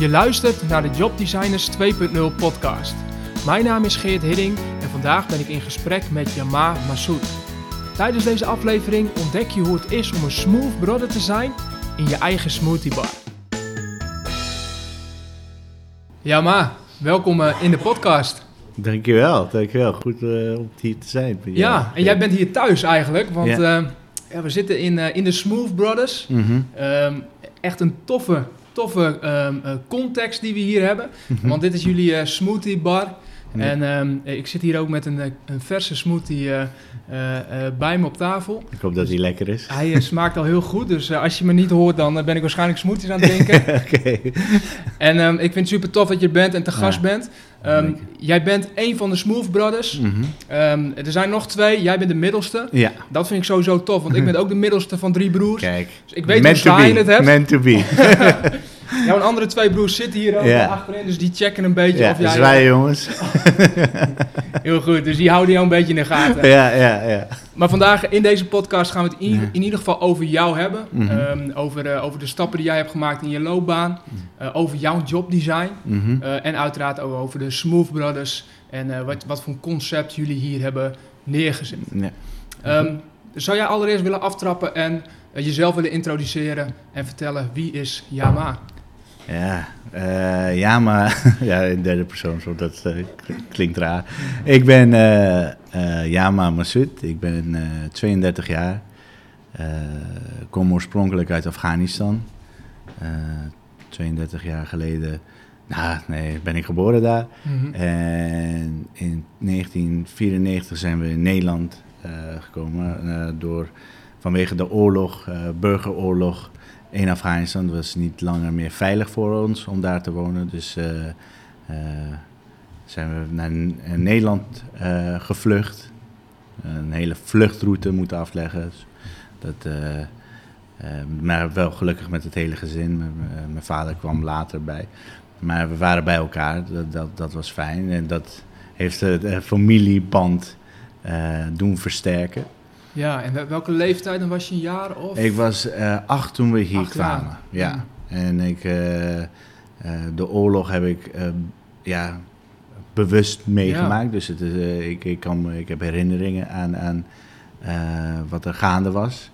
Je luistert naar de Job Designers 2.0 podcast. Mijn naam is Geert Hidding en vandaag ben ik in gesprek met Yama Massoud. Tijdens deze aflevering ontdek je hoe het is om een smooth brother te zijn in je eigen smoothie bar. Yama, welkom eh, in de podcast. Dankjewel, dankjewel. Goed uh, om hier te zijn. Ja, en jij bent hier thuis eigenlijk, want ja. Uh, ja, we zitten in, uh, in de Smooth Brothers. Mm -hmm. um, echt een toffe, toffe um, context die we hier hebben. Mm -hmm. Want dit is jullie smoothie bar. En um, ik zit hier ook met een, een verse smoothie uh, uh, uh, bij me op tafel. Ik hoop dat hij lekker is. Hij smaakt al heel goed, dus als je me niet hoort, dan ben ik waarschijnlijk smoothies aan het drinken. okay. En um, ik vind het super tof dat je er bent en te gast ja. bent. Um, jij bent een van de Smooth Brothers. Mm -hmm. er zijn nog twee, jij bent de middelste. Ja. Dat vind ik sowieso tof, want ik ben ook de middelste van drie broers. Kijk, dus ik weet hoe saai je het hebt. Meant to be. Jouw andere twee broers zitten hier ook ja. achterin, dus die checken een beetje ja, of jij... zwaai jongens. Heel goed, dus die houden jou een beetje in de gaten. Ja, ja, ja. Maar vandaag in deze podcast gaan we het in, ja. in ieder geval over jou hebben. Mm -hmm. um, over, uh, over de stappen die jij hebt gemaakt in je loopbaan. Uh, over jouw jobdesign. Mm -hmm. uh, en uiteraard ook over de Smooth Brothers. En wat, wat voor concept jullie hier hebben neergezet. Ja. Um, zou jij allereerst willen aftrappen en jezelf willen introduceren en vertellen wie is Yama? Ja, uh, ja, maar ja, in derde persoon, zo, dat uh, klinkt raar. Ik ben uh, Yama Massoud, ik ben 32 jaar, kom oorspronkelijk uit Afghanistan. 32 jaar geleden, nou nee, ben ik geboren daar. Mm -hmm. En in 1994 zijn we in Nederland gekomen door, vanwege de oorlog, burgeroorlog in Afghanistan. Het was niet langer meer veilig voor ons om daar te wonen. Dus uh, zijn we naar Nederland uh, gevlucht. Een hele vluchtroute moeten afleggen. Dus dat, maar wel gelukkig met het hele gezin. mijn vader kwam later bij. Maar we waren bij elkaar. Dat, dat, dat was fijn. En dat heeft de familieband doen versterken. Ja, en welke leeftijd? Dan was je een jaar of? Ik was uh, acht toen we hier acht kwamen. Jaar. Ja. En ik, uh, uh, de oorlog heb ik ja, bewust meegemaakt. Ja. Dus het is, ik, ik, kan, ik heb herinneringen aan, aan wat er gaande was.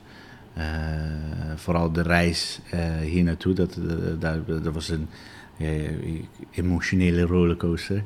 vooral de reis hier naartoe, dat, dat, dat was een emotionele rollercoaster.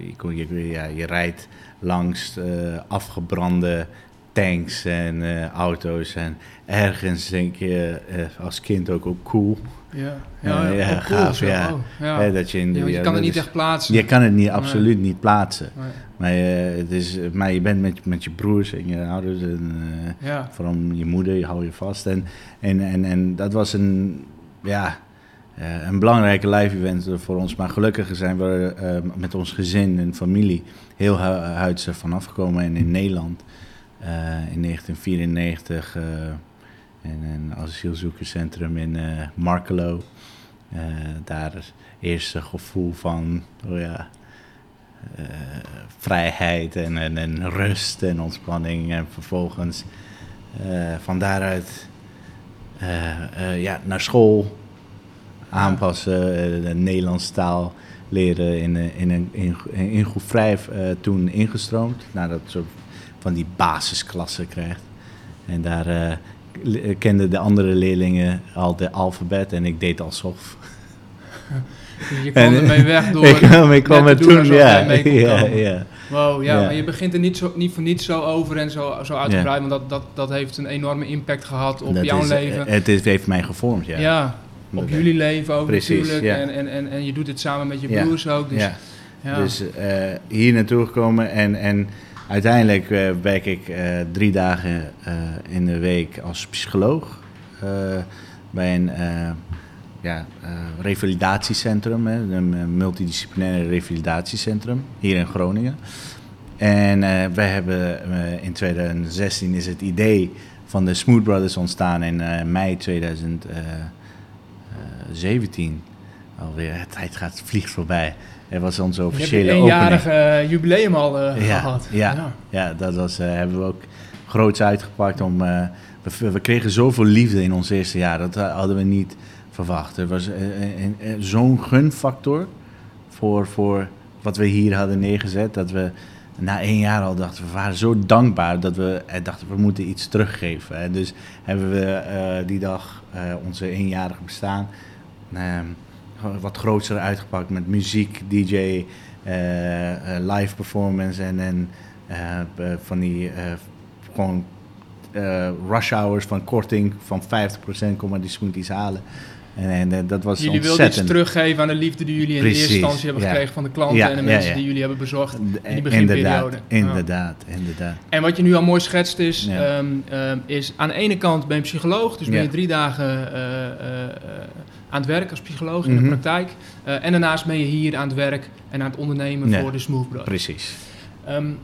Je, kon, je, ja, je rijdt langs uh, afgebrande tanks en uh, auto's. En ergens denk je uh, als kind ook ook cool. Ja, ja, ja, ja cool, gaaf. Ja. Oh, ja. dat je, in, ja, je kan het niet is, echt plaatsen. Je kan het niet, absoluut nee. niet plaatsen. Nee. Maar, het is, maar je bent met, met je broers en je ouders en vooral je moeder, je hou je vast. En, en, en, en dat was een, ja, uh, een belangrijke live event voor ons. Maar gelukkig zijn we uh, met ons gezin en familie heel hu huids vanaf gekomen. En in Nederland uh, in 1994 in een asielzoekerscentrum in Markelo. daar het eerste gevoel van oh ja, vrijheid en, en, en, rust en ontspanning. En vervolgens van daaruit ja, naar school aanpassen, de Nederlandse taal leren in, in, in, in, in groep 5 uh, toen ingestroomd. Nadat nou, soort van die basisklasse krijgt. En daar uh, kenden de andere leerlingen al de alfabet en ik deed alsof. Dus je kwam ermee weg door. ik kwam, ik kwam er toen, ja. ja, ja. Wow, ja, ja, maar je begint er niet, zo, niet voor niets zo over en zo, zo uitgebreid, ja. want dat, dat, dat heeft een enorme impact gehad op dat jouw is, leven. Het is, heeft mij gevormd, ja. Ja, op jullie leven ook Precies, natuurlijk. Ja. En, en, en, en je doet het samen met je broers ja. ook. Dus, ja. ja. dus uh, hier naartoe gekomen en, en uiteindelijk uh, werk ik uh, drie dagen in de week als psycholoog bij een ja, revalidatiecentrum, hè, een multidisciplinaire revalidatiecentrum hier in Groningen. En wij hebben in 2016 is het idee van de Smooth Brothers ontstaan in mei 2000. 17 alweer. De tijd gaat, vliegt voorbij. Het was onze officiële Je hebt een eenjarige uh, jubileum al uh, ja, gehad. Ja, ja. ja dat was, uh, hebben we ook groots uitgepakt. Om, we, we, kregen zoveel liefde in ons eerste jaar. Dat hadden we niet verwacht. Er was zo'n gunfactor voor, voor wat we hier hadden neergezet, dat we na één jaar al dachten we waren zo dankbaar dat we dachten we moeten iets teruggeven. En dus hebben we die dag onze eenjarige bestaan wat groter uitgepakt met muziek, DJ, live performance en, en van die gewoon rush hours van korting van 50% kom maar die smoothies halen. En, en dat was jullie wilden iets teruggeven aan de liefde die jullie in de eerste instantie hebben gekregen van de klanten en de mensen die jullie hebben bezorgd in die beginperiode. Inderdaad, inderdaad, En wat je nu al mooi schetst is, um, um, is aan de ene kant ben je psycholoog, dus ben je drie dagen uh, uh, aan het werk als psycholoog in mm -hmm. de mhm. praktijk. en daarnaast ben je hier aan het werk en aan het ondernemen voor de Smooth Brothers. Precies. Um,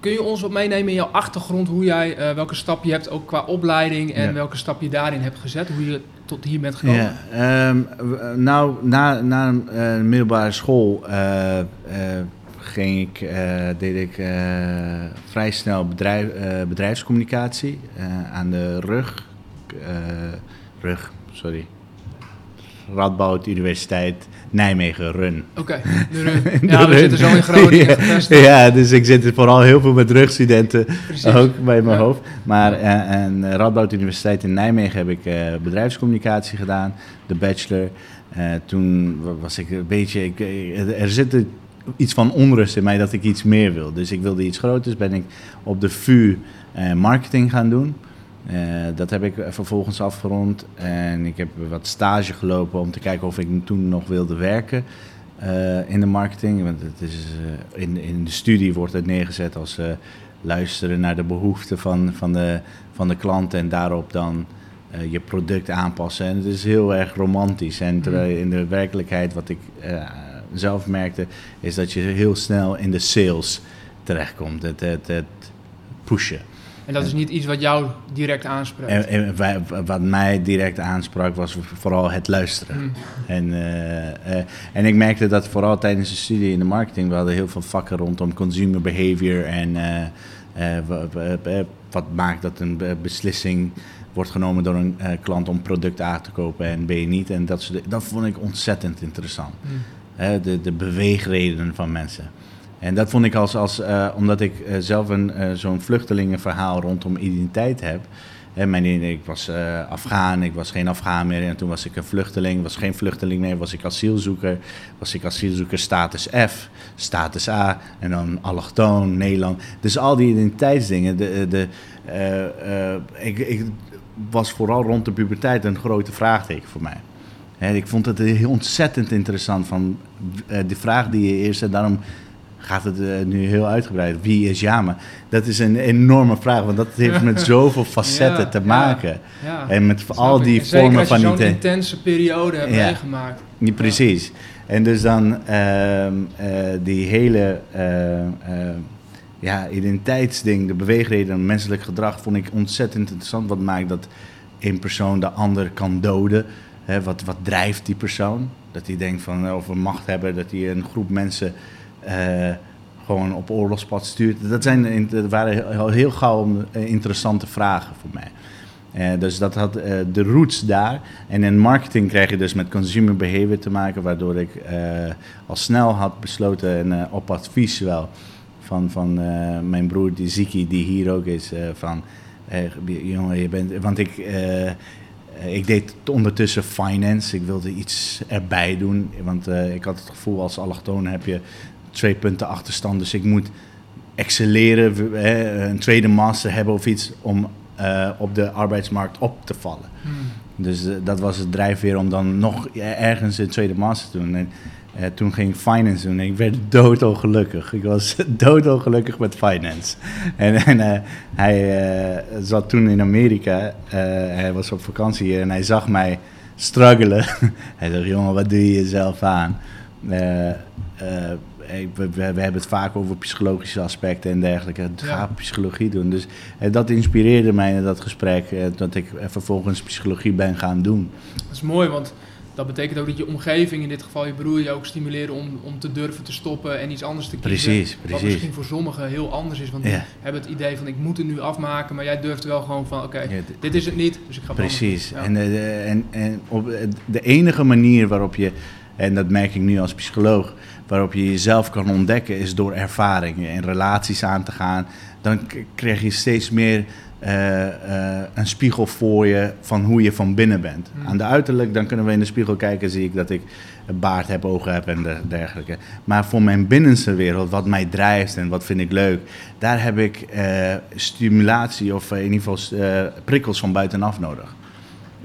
Kun je ons wat meenemen in jouw achtergrond, hoe jij, uh, welke stap je hebt ook qua opleiding en welke stap je daarin hebt gezet, hoe je tot hier bent gekomen? Ja, um, nou, na, na een uh, middelbare school ging ik, deed ik vrij snel bedrijf, bedrijfscommunicatie aan de rug, rug, sorry, Radboud Universiteit Nijmegen Run. Oké, ja, we zitten zo in Groningen ja, dus ik zit vooral heel veel met rugstudenten ook bij mijn hoofd. Maar uh, en Radboud Universiteit in Nijmegen heb ik uh, bedrijfscommunicatie gedaan, de bachelor. Uh, toen was ik een beetje, ik, er zit iets van onrust in mij dat ik iets meer wil. Dus ik wilde iets groters, ben ik op de VU marketing gaan doen. Uh, dat heb ik vervolgens afgerond en ik heb wat stage gelopen om te kijken of ik toen nog wilde werken uh, in de marketing. Want het is, uh, in, in de studie wordt het neergezet als luisteren naar de behoeften van, van, de, van de klant en daarop dan je product aanpassen. En het is heel erg romantisch. En mm. in de werkelijkheid, wat ik zelf merkte, is dat je heel snel in de sales terechtkomt. Het, het, het pushen. En dat is niet iets wat jou direct aanspreekt? En, en wat mij direct aansprak was vooral het luisteren. Hmm. En, uh, en ik merkte dat vooral tijdens de studie in de marketing... we hadden heel veel vakken rondom consumer behavior... en uh, wat maakt dat een beslissing wordt genomen door een klant om product A te kopen en B niet. En dat, dat vond ik ontzettend interessant. Mm. de, de beweegredenen van mensen. En dat vond ik als, als uh, omdat ik uh, zelf een uh, zo'n vluchtelingenverhaal rondom identiteit heb. Mijn, ik was Afghaan, ik was geen Afghaan meer en toen was ik een vluchteling, was geen vluchteling meer, was ik asielzoeker, was ik asielzoeker status F, status A en dan allochtoon, Nederland. Dus al die identiteitsdingen, de, de, ik, ik was vooral rond de puberteit een grote vraagteken voor mij. Ik vond het heel ontzettend interessant van de vraag die je eerst, en daarom gaat het uh, nu heel uitgebreid. Wie is Jama? Dat is een enorme vraag, want dat heeft met zoveel facetten te maken. Ja, en met al die vormen van... Zeker zo'n intense periode hebt meegemaakt. Ja, precies. En dus dan uh, uh, die hele eh, ja, identiteitsding, de beweegreden, menselijk gedrag, vond ik ontzettend interessant. Wat maakt dat een persoon de ander kan doden? Hè, wat, wat drijft die persoon? Dat hij denkt van over macht hebben, dat hij een groep mensen gewoon op oorlogspad stuurt. Dat, zijn, waren heel, gauw eh, interessante vragen voor mij. Uh, dus dat had de roots daar. En in marketing krijg je dus met consumer behavior te maken, waardoor ik al snel had besloten, en op advies wel, van, van mijn broer die Ziki, die hier ook is, van jongen, je bent. Want ik. ik deed ondertussen finance. Ik wilde iets erbij doen. Want ik had het gevoel als allochtoon heb je twee punten achterstand. Dus ik moet excelleren, hè, een tweede master hebben of iets om uh, op de arbeidsmarkt op te vallen. Hmm. Dus uh, dat was het drijfveer om dan nog ergens een tweede master te doen. En uh, toen ging ik finance doen en ik werd doodongelukkig. Ik was doodongelukkig met finance. En, en hij zat toen in Amerika, hij was op vakantie hier en hij zag mij struggelen. hij zei, jongen, wat doe je jezelf aan? We, we, hebben het vaak over psychologische aspecten en dergelijke. Het ja. gaat psychologie doen. Dus eh, dat inspireerde mij in dat gesprek. Eh, dat ik vervolgens psychologie ben gaan doen. Dat is mooi, want dat betekent ook dat je omgeving, in dit geval je broer, je ook stimuleren om, om te durven te stoppen en iets anders te kiezen. Precies, precies. Wat misschien voor sommigen heel anders is, want die hebben het idee van ik moet het nu afmaken, maar jij durft wel gewoon van oké, dit is het niet, dus ik ga Precies, en, en, en op de enige manier waarop je, en dat merk ik nu als psycholoog, waarop je jezelf kan ontdekken is door ervaringen en relaties aan te gaan. Dan krijg je steeds meer uh, uh, een spiegel voor je van hoe je van binnen bent. Hmm. Aan de uiterlijk, dan kunnen we in de spiegel kijken, zie ik dat ik een baard heb, ogen heb en dergelijke. Maar voor mijn binnenste wereld, wat mij drijft en wat vind ik leuk, daar heb ik uh, stimulatie of in ieder geval prikkels van buitenaf nodig.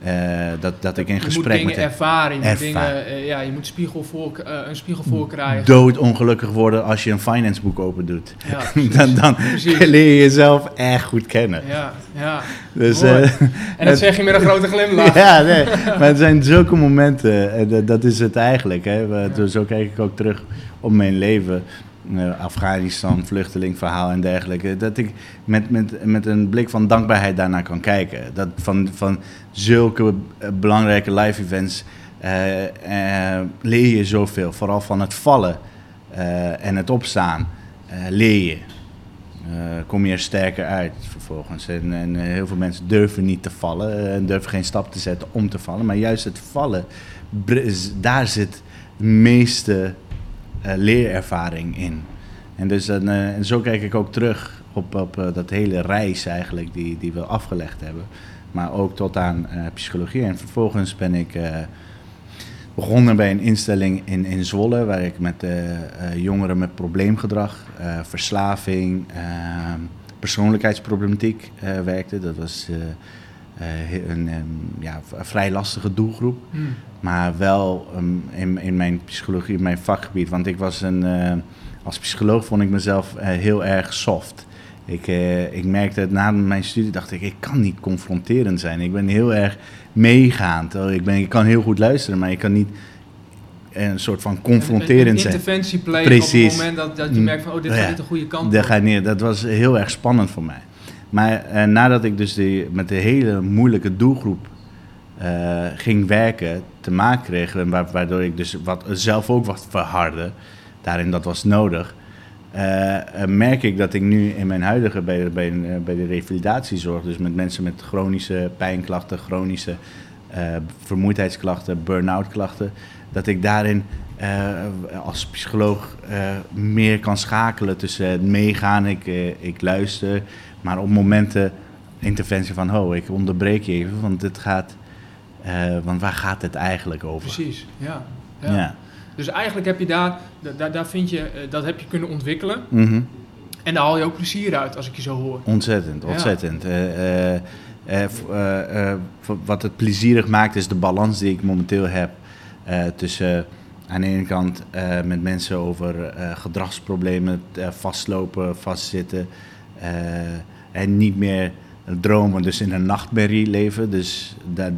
Uh, dat, dat ik in gesprek moet dingen met ervaren. Je moet, dingen, uh, ja, je moet spiegel voor, uh, een spiegel voor krijgen. Doodongelukkig worden als je een finance boek open doet. Ja, dan dan leer je jezelf echt goed kennen. Ja, ja. Dus, en dat zeg je met een grote glimlach. ja, nee, maar het zijn zulke momenten. En dat is het eigenlijk. Hè. Ja. Zo kijk ik ook terug op mijn leven. Uh, Afghanistan, vluchtelingverhaal en dergelijke. Dat ik met, met, met een blik van dankbaarheid daarnaar kan kijken. Dat van, van zulke eh, belangrijke live events uh, leer je zoveel. Vooral van het vallen en het opstaan leer je. kom je er sterker uit vervolgens. En, en heel veel mensen durven niet te vallen en durven geen stap te zetten om te vallen. Maar juist het vallen, daar zit de meeste leerervaring in. En dus en zo kijk ik ook terug op, op dat hele reis eigenlijk die, die we afgelegd hebben maar ook tot aan uh, psychologie. En vervolgens ben ik uh, begonnen bij een instelling in, in Zwolle, waar ik met uh, jongeren met probleemgedrag, verslaving, persoonlijkheidsproblematiek werkte. Dat was een, ja, vrij lastige doelgroep, hmm. Maar wel um, in, in mijn psychologie, in mijn vakgebied. Want ik was een, als psycholoog vond ik mezelf heel erg soft. Ik, uh, ik merkte het na mijn studie, dacht ik, ik kan niet confronterend zijn. Ik ben heel erg meegaand. Oh, ik, ben, ik kan heel goed luisteren, maar ik kan niet een soort van confronterend zijn. Interventie plegen Precies. op het moment dat, dat je merkt van, oh, dit gaat niet de goede kant dat op. neer. Dat was heel erg spannend voor mij. Maar uh, nadat ik dus die, met de hele moeilijke doelgroep uh, ging werken, te maken kreeg, waardoor ik dus wat, zelf ook wat verhardde, daarin dat was nodig. Uh, merk ik dat ik nu in mijn huidige bij, bij, eh, bij de revalidatiezorg, dus met mensen met chronische pijnklachten, chronische vermoeidheidsklachten, burn-out klachten, dat ik daarin als psycholoog meer kan schakelen tussen het meegaan, ik, ik luister, maar op momenten interventie van, oh, ik onderbreek je even, want het gaat, want waar gaat het eigenlijk over? Precies, ja. ja. ja. Dus eigenlijk heb je daar, daar, daar vind je, eh, dat heb je kunnen ontwikkelen. Mhm. En daar haal je ook plezier uit, als ik je zo hoor. Ontzettend, ontzettend. Uh, uh, wat het plezierig maakt, is de balans die ik momenteel heb tussen aan de ene kant met mensen over gedragsproblemen, vastlopen, vastzitten en niet meer dromen, dus in een nachtmerrie leven. Dus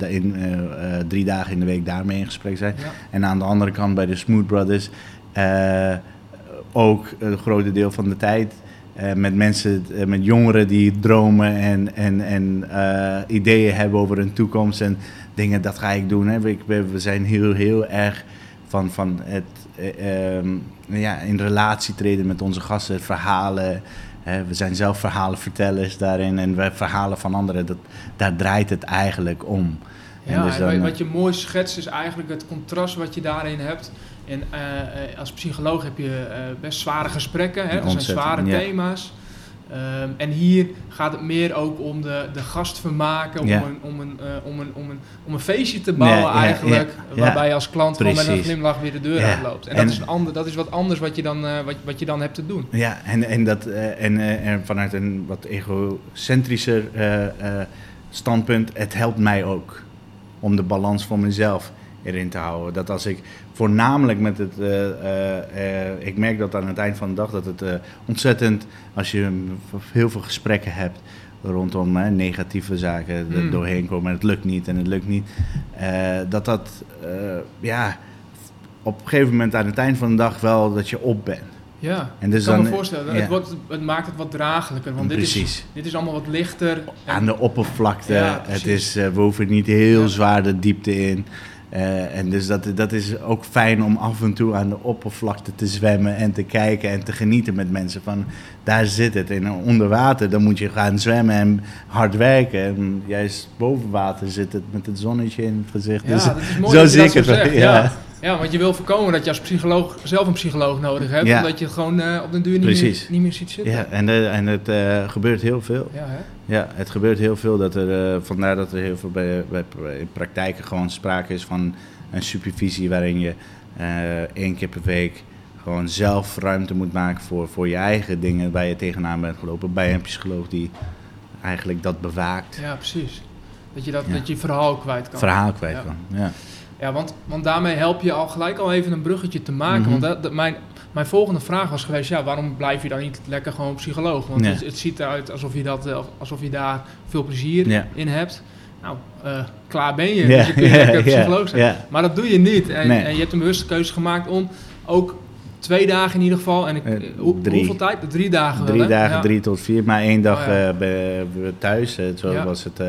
in, uh, drie dagen in de week daarmee in gesprek zijn. En aan de andere kant bij de Smooth Brothers uh, ook een grote deel van de tijd met mensen, met jongeren die dromen en, en, en ideeën hebben over hun toekomst en dingen, dat ga ik doen. Hè. We, we zijn heel, heel erg van, van het ehm, ja, in relatie treden met onze gasten, verhalen we zijn zelf verhalenvertellers daarin en we verhalen van anderen. Dat, daar draait het eigenlijk om. Ja, dus dan, wat je mooi schetst is eigenlijk het contrast wat je daarin hebt. En uh, als psycholoog heb je uh, best zware gesprekken, hè? dat zijn zware thema's. Um, en hier gaat het meer ook om de, de gast vermaken, om, een, om, een, uh, om, een, om, een, om een feestje te bouwen eigenlijk, waarbij je als klant gewoon met een glimlach weer de deur uitloopt. En, en, dat, is een ander, dat is wat anders wat je dan, uh, wat, wat je dan hebt te doen. Ja, en, en, dat, uh, en, en vanuit een wat egocentrischer standpunt, het helpt mij ook om de balans voor mezelf erin te houden. Dat als ik voornamelijk met het. Uh, uh, ik merk dat aan het eind van de dag dat het ontzettend. Als je heel veel gesprekken hebt rondom negatieve zaken mm. doorheen komen en het lukt niet en het lukt niet. dat dat. ja. Op een gegeven moment aan het eind van de dag wel dat je op bent. Ja, en dus ik kan dan, me voorstellen. Het, wordt, het maakt het wat draaglijker. Want dit is, dit is allemaal wat lichter. Aan de oppervlakte. het is, uh, we hoeven niet heel zwaar de diepte in. Uh, en dus dat, dat is ook fijn om af en toe aan de oppervlakte te zwemmen en te kijken en te genieten met mensen. Van daar zit het. En onder water, dan moet je gaan zwemmen en hard werken. En juist boven water zit het met het zonnetje in het gezicht. Ja, dus dat is mooi zo zie ik het. Zegt, ja. ja. Want je wil voorkomen dat je als psycholoog zelf een psycholoog nodig hebt. Ja. Omdat je het gewoon uh, op den duur niet meer, niet meer ziet zitten. Ja, en, uh, en het uh, gebeurt heel veel. Ja, hè? Ja, het gebeurt heel veel. Dat er, vandaar dat er heel veel bij, bij, in praktijken gewoon sprake is van een supervisie waarin je één keer per week gewoon zelf ruimte moet maken voor, voor je eigen dingen waar je tegenaan bent gelopen. Bij een psycholoog die eigenlijk dat bewaakt. Ja, precies. Dat je, dat, dat je verhaal kwijt kan. Verhaal kwijt kan, ja. Ja, want, want daarmee help je al gelijk al even een bruggetje te maken. Mhm. Want dat, dat, mijn, mijn volgende vraag was geweest, ja, waarom blijf je dan niet lekker gewoon psycholoog? Want het, het, ziet eruit alsof je, dat, eh, alsof je daar veel plezier in hebt. Nou, uh, klaar ben je, dus je kunt lekker psycholoog zijn. Maar dat doe je niet. En, en je hebt een bewuste keuze gemaakt om ook twee dagen in ieder geval. En ik, uh, hoeveel tijd? Drie dagen. Drie dagen, drie tot vier. Maar één dag oh, ja. uh, thuis. zo ja. was het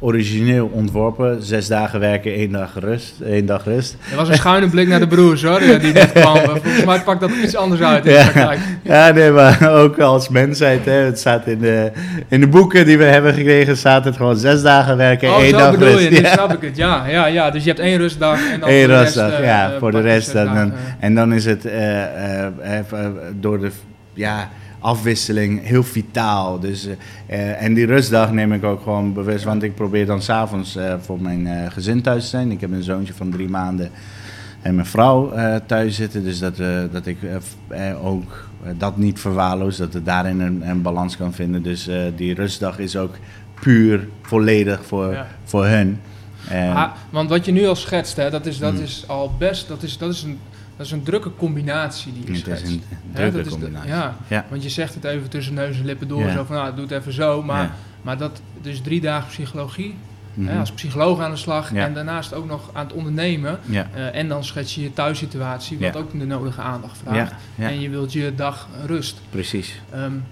origineel ontworpen. Zes dagen werken, één dag rust. Één dag rust. Er was een schuine blik naar de broers hoor, die net kwamen. Volgens mij pakt dat iets anders uit in ja. Ja, nee, maar ook als mensheid. Hè, het staat in de, in de boeken die we hebben gekregen, staat het gewoon zes dagen werken, oh, één dag bedoel rust. Je, ja. snap ik het. Ja, ja, ja, dus je hebt één rustdag en dan Eén rustdag, rest, ja, uh, voor de rest. Dan, dan, en dan is het uh, uh, door de... Ja, afwisseling, heel vitaal. Dus, uh, en die rustdag neem ik ook gewoon bewust, want ik probeer dan s'avonds uh, voor mijn uh, gezin thuis te zijn. Ik heb een zoontje van drie maanden en mijn vrouw thuis zitten, dus dat, dat ik ook dat niet verwaarloos, dat ik daarin een, een, balans kan vinden. Dus die rustdag is ook puur volledig voor, ja. voor hun. Ah, want wat je nu al schetst, hè, dat, is, dat mm. is al best, dat is, dat is een dat is een drukke combinatie die je Het is een drukke combinatie. ja. ja. want je zegt het even tussen neus en lippen door, zo van, nou, doe het even zo. Maar, maar dat, dus drie dagen psychologie, hè, mhm. als psycholoog aan de slag en daarnaast ook nog aan het ondernemen. Uh, en dan schets je je thuissituatie, wat ook de nodige aandacht vraagt. En je wilt je dag rust. Precies. Um,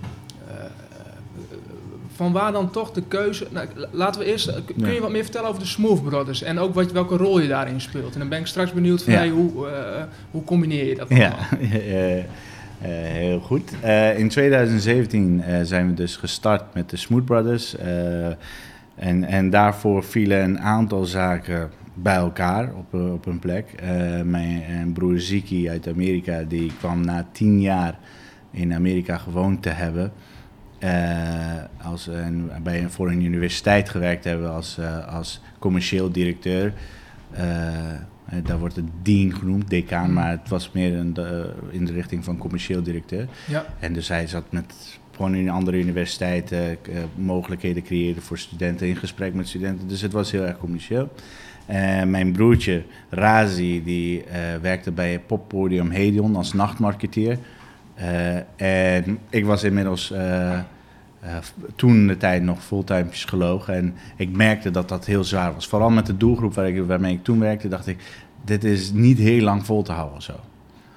van waar dan toch de keuze... Nou, laten we eerst... Kun je wat meer vertellen over de Smooth Brothers? En ook wat, welke rol je daarin speelt? En dan ben ik straks benieuwd van... Ja. hoe, uh, hoe combineer je dat? Ja, uh, heel goed. Uh, in 2017 zijn we dus gestart met de Smooth Brothers. en, en daarvoor vielen een aantal zaken bij elkaar op, op een plek. mijn broer Ziki uit Amerika... die kwam na tien jaar in Amerika gewoond te hebben... Uh, als een, bij een, voor een universiteit gewerkt hebben als, uh, als commercieel directeur. Uh, daar wordt het dean genoemd, decaan, mm. maar het was meer een, de, in de richting van commercieel directeur. Ja. En dus hij zat met gewoon in andere universiteiten mogelijkheden creëren voor studenten, in gesprek met studenten. Dus het was heel erg commercieel. mijn broertje Razi, die werkte bij poppodium Hedion als nachtmarketeer. En ik was inmiddels uh, toen de tijd nog fulltime psycholoog. En ik merkte dat dat heel zwaar was. Vooral met de doelgroep waar ik, waarmee ik toen werkte, dacht ik, dit is niet heel lang vol te houden zo.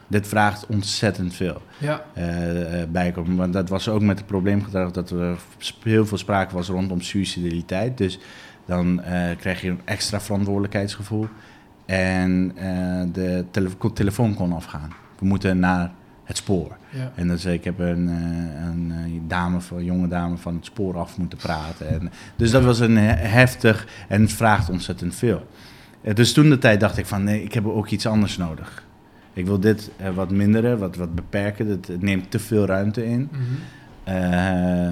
Dit vraagt ontzettend veel ja. uh, bijkomen. Want dat was ook met het probleem gedrag dat er heel veel sprake was rondom suicidaliteit. Dus dan krijg je een extra verantwoordelijkheidsgevoel. En de tele telefoon kon afgaan. We moeten naar het spoor. Ja. En dus ik heb een, eh, een, eh, dame, een jonge dame van het spoor af moeten praten. En, dus dat was een heftig en het vraagt ontzettend veel. Eh, dus toen de tijd dacht ik van nee, ik heb ook iets anders nodig. Ik wil dit wat minderen, wat, wat beperken. Het neemt te veel ruimte in. Mm uh,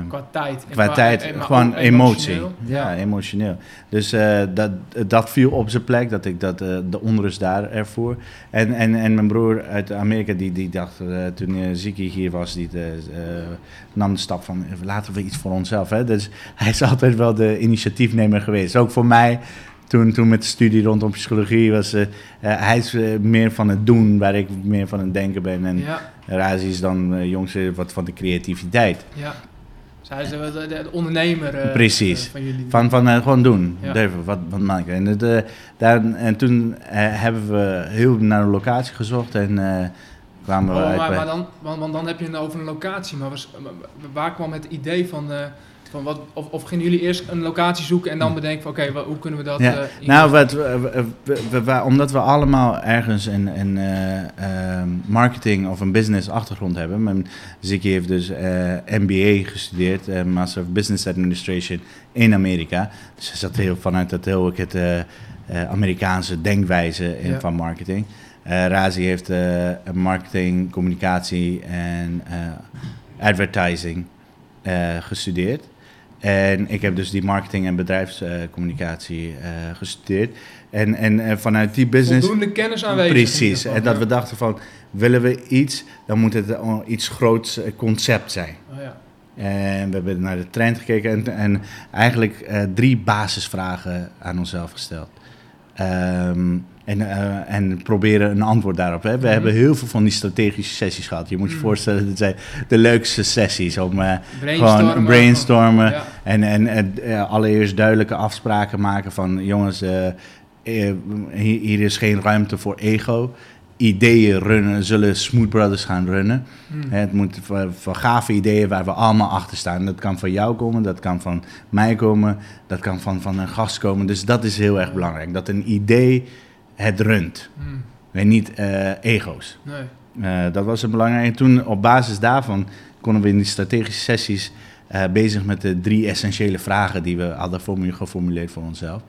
qua tijd. Qua, tijd, gewoon emotie. Ja, emotioneel. Dus uh, dat, dat viel op zijn plek, dat ik dat, uh, de onrust daar ervoor. En, en, en mijn broer uit Amerika, die, die dacht, toen Ziki hier was, die nam de stap van, laten we iets voor onszelf. Hè? Dus hij is altijd wel de initiatiefnemer geweest. Ook voor mij toen, toen met de studie rondom psychologie was uh, hij is uh, meer van het doen, waar ik meer van het denken ben. En ja. Razi is dan jongste wat van de creativiteit. Ja. Zij is de, de, de ondernemer Precies. van jullie. Van, van gewoon doen, ja. durven, wat, wat maken. En, het, daar, en toen hebben we heel naar een locatie gezocht en kwamen oh, uit maar, maar dan, want, want, dan heb je het over een locatie, maar was, waar kwam het idee van Van wat, of, of gingen jullie eerst een locatie zoeken en dan bedenken van oké, hoe kunnen we dat... Ja. eh, nou, wat, we- we- we- we- omdat we allemaal ergens een, een eh, marketing of een business achtergrond hebben. Mijn Ziggy heeft dus eh, MBA gestudeerd, eh, Master of Business Administration in Amerika. Dus hij zat heel vanuit dat heel het eh, eh, Amerikaanse denkwijze in, Ja. van marketing. Eh Razi heeft eh, marketing, communicatie en eh, advertising gestudeerd. En ik heb dus die marketing en bedrijfscommunicatie gestudeerd. En, en vanuit die business... voldoende kennis aanwezig. Precies. En dat we dachten van, willen we iets, dan moet het iets groots concept zijn. Oh, ja. En we hebben naar de trend gekeken en, en eigenlijk drie basisvragen aan onszelf gesteld. Ehm, en, eh, en proberen een antwoord daarop. Hè. We Mhm. hebben heel veel van die strategische sessies gehad. Je moet je Mhm. voorstellen, dat zijn de leukste sessies om eh, Brainstormen. gewoon brainstormen. Ja. En, en eh, allereerst duidelijke afspraken maken van jongens, eh, eh, hier, is geen ruimte voor ego. Ideeën runnen, zullen Smooth Brothers gaan runnen. Hm. Hè, Het moet van, van gave ideeën waar we allemaal achter staan. Dat kan van jou komen, dat kan van mij komen, dat kan van, van een gast komen. Dus dat is heel erg belangrijk. Dat een idee het runt. Hm. En niet eh, ego's. Nee. Eh, dat was het belangrijk. En toen op basis daarvan konden we in die strategische sessies eh, bezig met de drie essentiële vragen die we hadden formu- geformuleerd voor onszelf.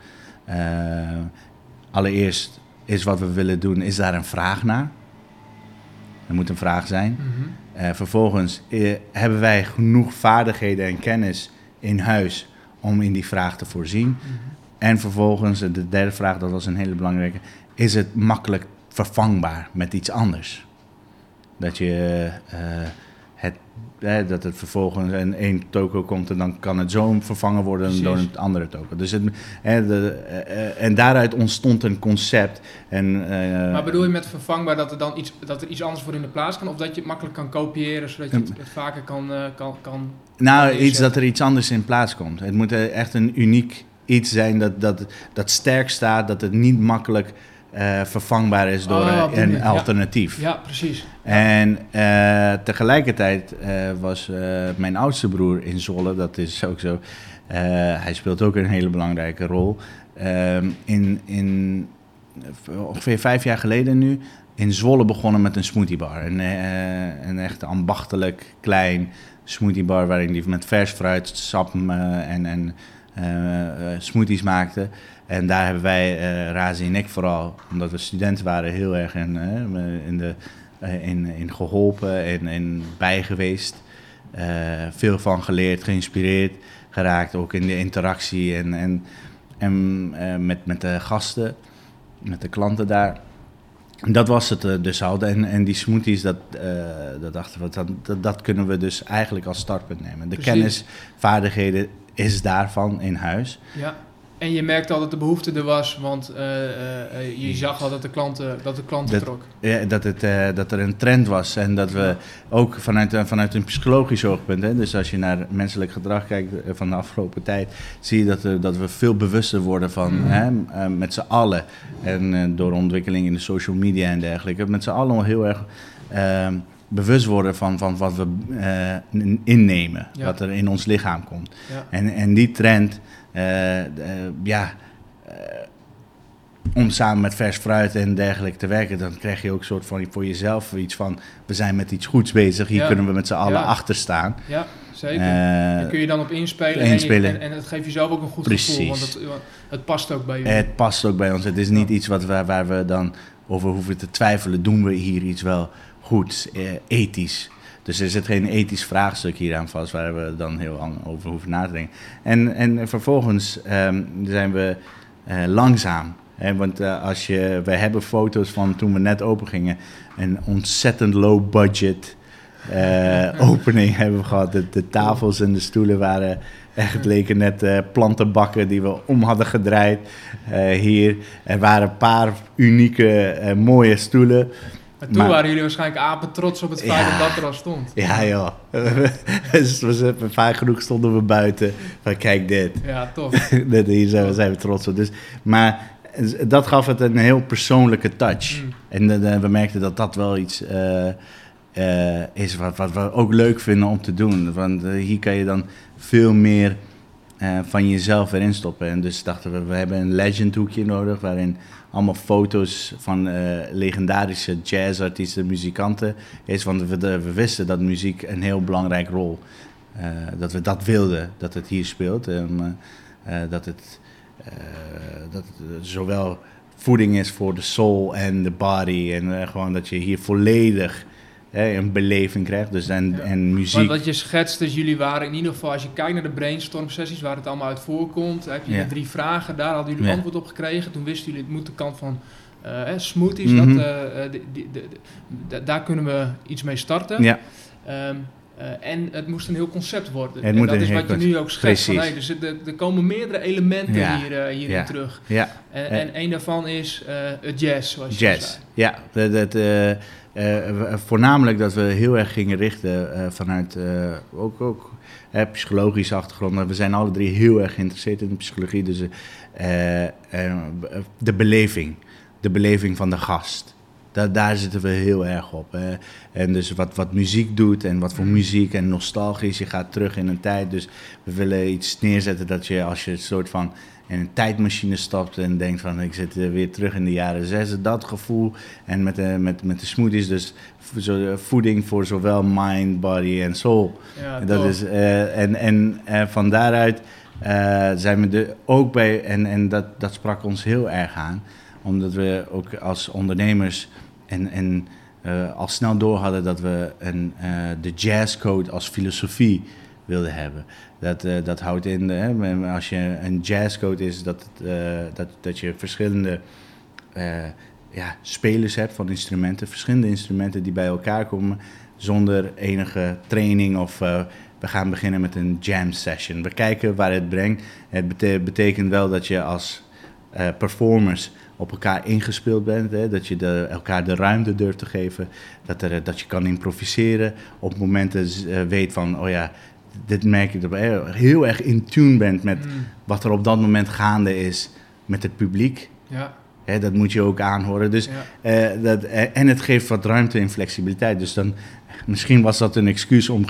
Allereerst is wat we willen doen, is daar een vraag naar? Er moet een vraag zijn. Mhm. Vervolgens hebben wij genoeg vaardigheden en kennis in huis om in die vraag te voorzien. Mhm. En vervolgens, de derde vraag, dat was een hele belangrijke, is het makkelijk vervangbaar met iets anders? Dat je eh, het, dat het vervolgens in één toko komt en dan kan het zo vervangen worden Precies. door een andere toko. Dus het, de, eh, en daaruit ontstond een concept. En, eh, Maar bedoel je met vervangbaar dat er dan iets, dat er iets anders voor in de plaats kan? Of dat je het makkelijk kan kopiëren, zodat je het, het vaker kan, kan, kan... Nou, iets dat er iets anders in plaats komt. Het moet echt een uniek iets zijn dat, dat, dat sterk staat, dat het niet makkelijk eh, vervangbaar is door Oh, een ja. alternatief. Ja, precies. En eh, tegelijkertijd eh, was mijn oudste broer in Zwolle, dat is ook zo. hij speelt ook een hele belangrijke rol. Ehm, in, in ongeveer vijf jaar geleden nu in Zwolle begonnen met een smoothiebar. Een, een echt ambachtelijk klein smoothiebar waarin die met vers fruit, sap en, en smoothies maakte. En daar hebben wij, eh Razi en ik vooral, omdat we studenten waren, heel erg in, eh, in, de, eh, in, in geholpen en in bij geweest. Eh, veel van geleerd, geïnspireerd geraakt, ook in de interactie en, en, en eh, met, met de gasten, met de klanten daar. Dat was het eh, dus al. En, en die smoothies, dat, eh, dat dachten we, dat, dat, dat kunnen we dus eigenlijk als startpunt nemen. De Precies. kennis, vaardigheden is daarvan in huis. Ja. En je merkte al dat de behoefte er was, want eh, eh, eh, je zag al dat de klanten, dat de klanten Dat- trok. Ja, dat, het, dat er een trend was en dat we ook vanuit, vanuit een psychologisch oogpunt, hè, dus als je naar menselijk gedrag kijkt van de afgelopen tijd, zie je dat, er, dat we veel bewuster worden van hè, eh, met z'n allen. En door ontwikkeling in de social media en dergelijke, met z'n allen heel erg eh, bewust worden van, van wat we eh, in- innemen, Ja. wat er in ons lichaam komt. Ja. En, en die trend, eh, eh, ja, om samen met vers fruit en dergelijke te werken, dan krijg je ook een soort van voor jezelf iets van, we zijn met iets goeds bezig, hier Ja. kunnen we met z'n allen achter staan. ja, zeker. Daar kun je dan op inspelen, inspelen. En, je, en, en het geeft jezelf ook een goed Precies. gevoel, want het, het past ook bij je. het past ook bij ons. Het is niet iets wat we, waar we dan over hoeven te twijfelen. Doen we hier iets wel goed, eh, ethisch? Dus er zit geen ethisch vraagstuk hier aan vast waar we dan heel lang over hoeven na te denken. En, en vervolgens ehm, zijn we eh, langzaam. Hè, want eh, als je, we hebben foto's van toen we net open gingen. Een ontzettend low budget opening hebben we gehad. De, de tafels en de stoelen waren echt leken net plantenbakken die we om hadden gedraaid. Hier er waren een paar unieke mooie stoelen. Maar toen maar- waren jullie waarschijnlijk apen trots op het feit Ja. dat dat er al stond. Ja joh, dus we vaak genoeg stonden we buiten van kijk dit. Ja, tof. Hier zijn we, zijn we trots op. Dus, maar dat gaf het een heel persoonlijke touch. Mm. En eh, we merkten dat dat wel iets, eh, is wat, wat we ook leuk vinden om te doen. Want hier kan je dan veel meer van jezelf erin stoppen. En dus dachten we, we hebben een legend hoekje nodig waarin allemaal foto's van legendarische jazzartiesten, muzikanten is. Want we, we, wisten dat muziek een heel belangrijke rol, uh, dat we dat wilden, dat het hier speelt. Um, dat het dat het zowel voeding is voor de soul en de body. En gewoon dat je hier volledig een beleving krijgt. Dus en, en muziek. wat je schetst, dus jullie waren in ieder geval, als je kijkt naar de brainstorm sessies waar het allemaal uit voorkomt, heb je drie vragen, daar hadden jullie antwoord op gekregen. Toen wisten jullie, het moet de kant van uh, smoothies, dat, uh, die, die, die, daar kunnen we iets mee starten. Ja. Um, uh, en het moest een heel concept worden. en dat is wat je nu ook schetst. Van, hey, dus er, er, komen meerdere elementen hier, uh, hierin ja. terug. Ja. En, en, een daarvan is uh, het jazz, zoals jazz. je zei. Ja, dat, voornamelijk dat we heel erg gingen richten vanuit ook, ook psychologische achtergrond. We zijn alle drie heel erg geïnteresseerd in de psychologie. Dus de beleving. De beleving van de gast daar zitten we heel erg op. Hè. En dus wat, wat muziek doet en wat voor mm. muziek en nostalgisch. Je gaat terug in een tijd. Dus we willen iets neerzetten dat je als je een soort van in een tijdmachine stapt en denkt van ik zit weer terug in de jaren zes. Dat gevoel. En met de, met, met de smoothies dus voeding voor zowel mind, body en soul. Ja, dat is, uh, en en uh, van daaruit uh, zijn we er ook bij, en, en dat, dat sprak ons heel erg aan omdat we ook als ondernemers en, en al snel door hadden dat we een, de jazzcode als filosofie wilden hebben. Dat, uh, dat houdt in, hè, als je een jazzcode is, dat, dat, dat je verschillende ja, spelers hebt van instrumenten, verschillende instrumenten die bij elkaar komen zonder enige training of we gaan beginnen met een jam session. We kijken waar het brengt. Het betekent wel dat je als performers op elkaar ingespeeld bent. Hè? Dat je elkaar de ruimte durft te geven. Dat, er, dat je kan improviseren. Op momenten weet van, oh ja, dit merk ik dat je heel erg in tune bent met mm. wat er op dat moment gaande is met het publiek. Ja. Hè, dat moet je ook aanhoren. Dus, ja. uh, dat, uh, en het geeft wat ruimte en flexibiliteit. Dus dan Misschien was dat een excuus om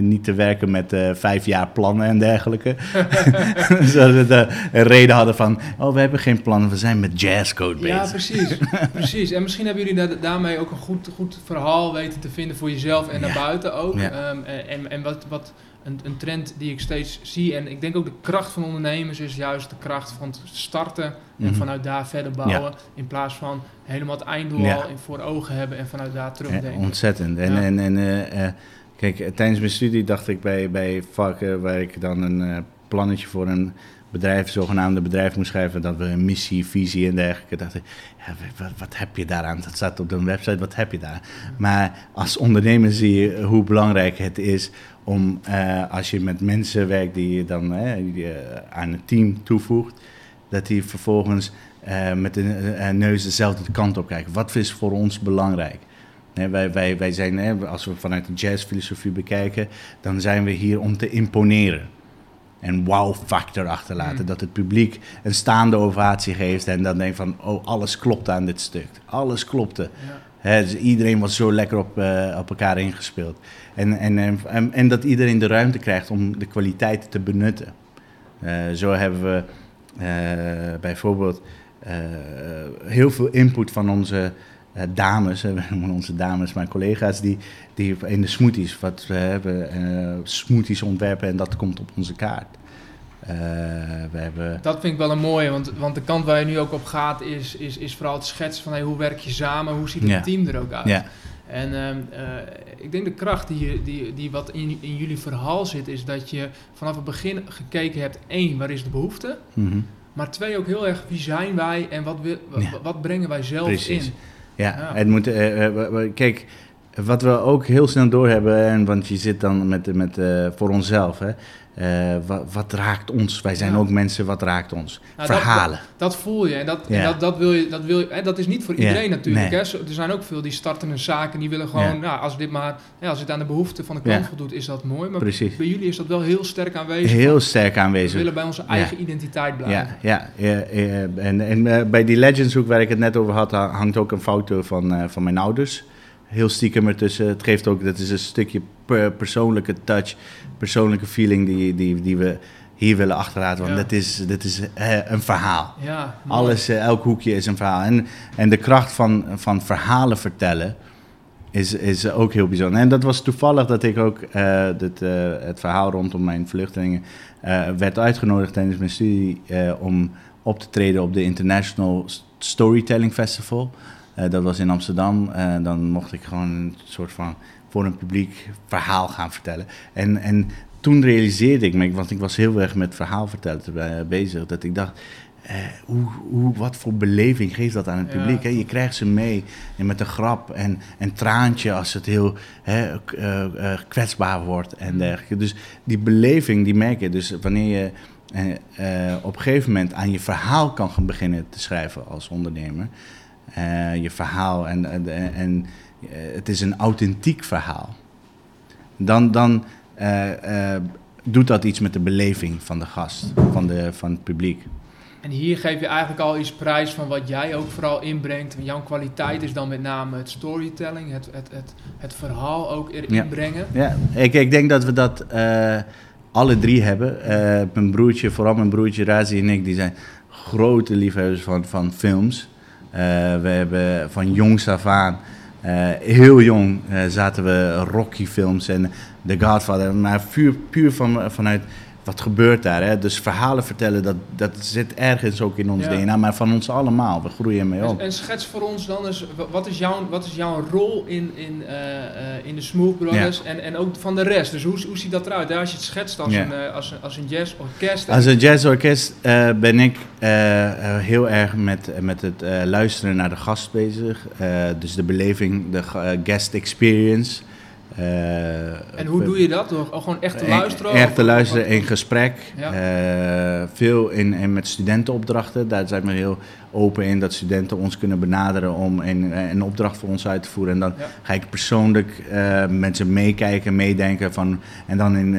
niet te werken met uh, vijf jaar plannen en dergelijke. Zodat we een reden hadden van, oh, we hebben geen plannen, we zijn met jazzcode bezig. Ja, precies. precies. En misschien hebben jullie daarmee ook een goed, goed verhaal weten te vinden voor jezelf en naar buiten ook. Ja. Um, en, en wat, wat een, een, trend die ik steeds zie. En ik denk ook de kracht van ondernemers is juist de kracht van het starten en mhm. vanuit daar verder bouwen. In plaats van helemaal het einddoel al voor ogen hebben en vanuit daar terugdenken. Ja, ontzettend. En, en, en uh, kijk, tijdens mijn studie dacht ik bij, bij vakken waar ik dan een uh, plannetje voor een bedrijf, zogenaamde bedrijf moest schrijven, dat we een missie, visie en dergelijke. Dacht ik, ja, wat, wat, heb je daaraan? Dat staat op de website, wat heb je daar? Maar als ondernemer zie je hoe belangrijk het is om, uh, als je met mensen werkt die je dan die, aan het team toevoegt, dat die vervolgens uh, met de neus dezelfde kant op kijken. Wat is voor ons belangrijk? Nee, wij, wij, wij zijn, hè, als we vanuit de jazzfilosofie bekijken, dan zijn we hier om te imponeren. En wow-factor achterlaten. Mm. Dat het publiek een staande ovatie geeft en dan denkt van, oh, alles klopt aan dit stuk. Alles klopte. Ja. Dus iedereen was zo lekker op, uh, op elkaar ingespeeld. En, en, en, en, dat iedereen de ruimte krijgt om de kwaliteit te benutten. zo hebben we bijvoorbeeld eh, heel veel input van onze dames, we onze dames, mijn collega's, die, die in de smoothies, wat we hebben, smoothies ontwerpen en dat komt op onze kaart. Uh, we hebben... Dat vind ik wel een mooie, want, want de kant waar je nu ook op gaat is, is, is vooral het schetsen van hey, hoe werk je samen, hoe ziet het team er ook uit. Ja. En uh, ik denk de kracht die, die, die wat in, in jullie verhaal zit, is dat je vanaf het begin gekeken hebt, één, waar is de behoefte? Mm maar twee, ook heel erg wie zijn wij en wat, wat, brengen wij zelf Precies. in. Ja, ja. het moet. Uh, kijk, wat we ook heel snel doorhebben, en want je zit dan met, met, voor onszelf. Hè, uh, wat, wat, raakt ons? Wij zijn ook mensen, wat raakt ons? Nou, Verhalen. Dat, dat, voel je en, dat, en dat, dat, wil je, dat, wil je, hè, dat is niet voor iedereen natuurlijk. Hè? Er zijn ook veel die starten een zaak en die willen gewoon, nou, als, dit maar, als het aan de behoeften van de klant voldoet, is dat mooi. Maar Precies. bij jullie is dat wel heel sterk aanwezig. Heel sterk aanwezig. We willen bij onze eigen identiteit blijven. Ja, ja, en, en uh, bij die Legendshoek waar ik het net over had, hangt ook een foto van, uh, van mijn ouders. heel stiekem ertussen. Het geeft ook, dat is een stukje persoonlijke touch, persoonlijke feeling die, die, die we hier willen achterlaten. Want ja. dit is, dit is een verhaal. Ja, Alles, elk hoekje is een verhaal. En, en de kracht van, van verhalen vertellen is, is ook heel bijzonder. En dat was toevallig dat ik ook uh, dit, uh, het verhaal rondom mijn vluchtelingen uh, werd uitgenodigd tijdens mijn studie om op te treden op de International Storytelling Festival. dat was in Amsterdam. dan mocht ik gewoon een soort van voor een publiek verhaal gaan vertellen. En, en toen realiseerde ik me, want ik was heel erg met verhaal vertellen bezig, dat ik dacht, eh, hoe, hoe, wat voor beleving geeft dat aan het publiek? Hè? Je krijgt ze mee en met een grap en een traantje als het heel hè, uh, uh, kwetsbaar wordt en mm. dergelijke. Dus die beleving, die merk je. Dus wanneer je op een gegeven moment aan je verhaal kan gaan beginnen te schrijven als ondernemer, je verhaal en, en, en het is een authentiek verhaal, dan, dan doet dat iets met de beleving van de gast, van, de, van het publiek. En hier geef je eigenlijk al iets prijs van wat jij ook vooral inbrengt. Jouw kwaliteit is dan met name het storytelling, het, het, het, het verhaal ook erin brengen. Ja, ik, ik denk dat we dat uh, alle drie hebben. Mijn broertje, vooral mijn broertje Razi en ik, die zijn grote liefhebbers van, van films. We hebben van jongs af aan, heel jong, zaten we Rocky films en The Godfather. Maar puur, puur van, vanuit wat gebeurt daar? Hè? Dus verhalen vertellen, dat, dat zit ergens ook in ons DNA, maar van ons allemaal. We groeien mee op. En, schets voor ons dan eens, wat is jouw, wat is jouw rol in, in, uh, in de Smooth Brothers en, en ook van de rest? Dus hoe, hoe ziet dat eruit? Als je het schetst als, een, uh, als, een, als een jazzorkest. Als een jazzorkest uh, ben ik heel erg met, met het luisteren naar de gast bezig. dus de beleving, de guest experience. Uh, en hoe doe je dat? Door gewoon echt te luisteren? Echt te luisteren in gesprek. Ja. Uh, veel in, in, met studentenopdrachten. Daar zijn we heel open in dat studenten ons kunnen benaderen om een, een opdracht voor ons uit te voeren. En dan ga ik persoonlijk uh, met ze meekijken, meedenken. Van, en dan in,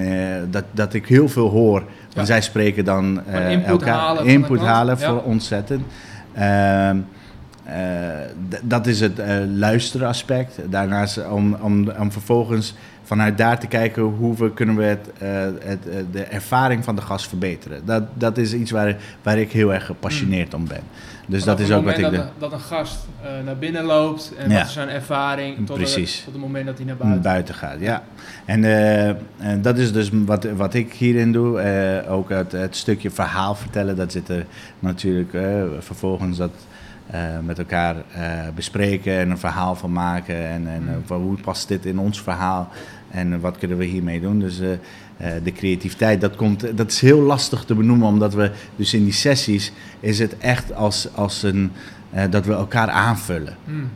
dat, dat ik heel veel hoor. Want zij spreken dan input elkaar, halen. Input halen voor ontzettend. Uh, dat is het uh, luisteren aspect. Daarnaast om, om, om vervolgens vanuit daar te kijken hoe we kunnen we het, uh, het, de ervaring van de gast verbeteren. Dat, dat is iets waar, waar ik heel erg gepassioneerd om ben. Dus dat is ook wat ik. Dat, de... dat een gast naar binnen loopt en ja. wat is zijn ervaring tot, Precies. tot het moment dat hij naar buiten, buiten gaat. Ja. En, en dat is dus wat, wat ik hierin doe. ook het, het stukje verhaal vertellen, dat zit er natuurlijk vervolgens dat met elkaar uh, bespreken en een verhaal van maken. En, en uh, hoe past dit in ons verhaal en wat kunnen we hiermee doen. Dus de creativiteit, dat, komt, dat is heel lastig te benoemen, omdat we dus in die sessies is het echt als, als een, dat we elkaar aanvullen. Mm.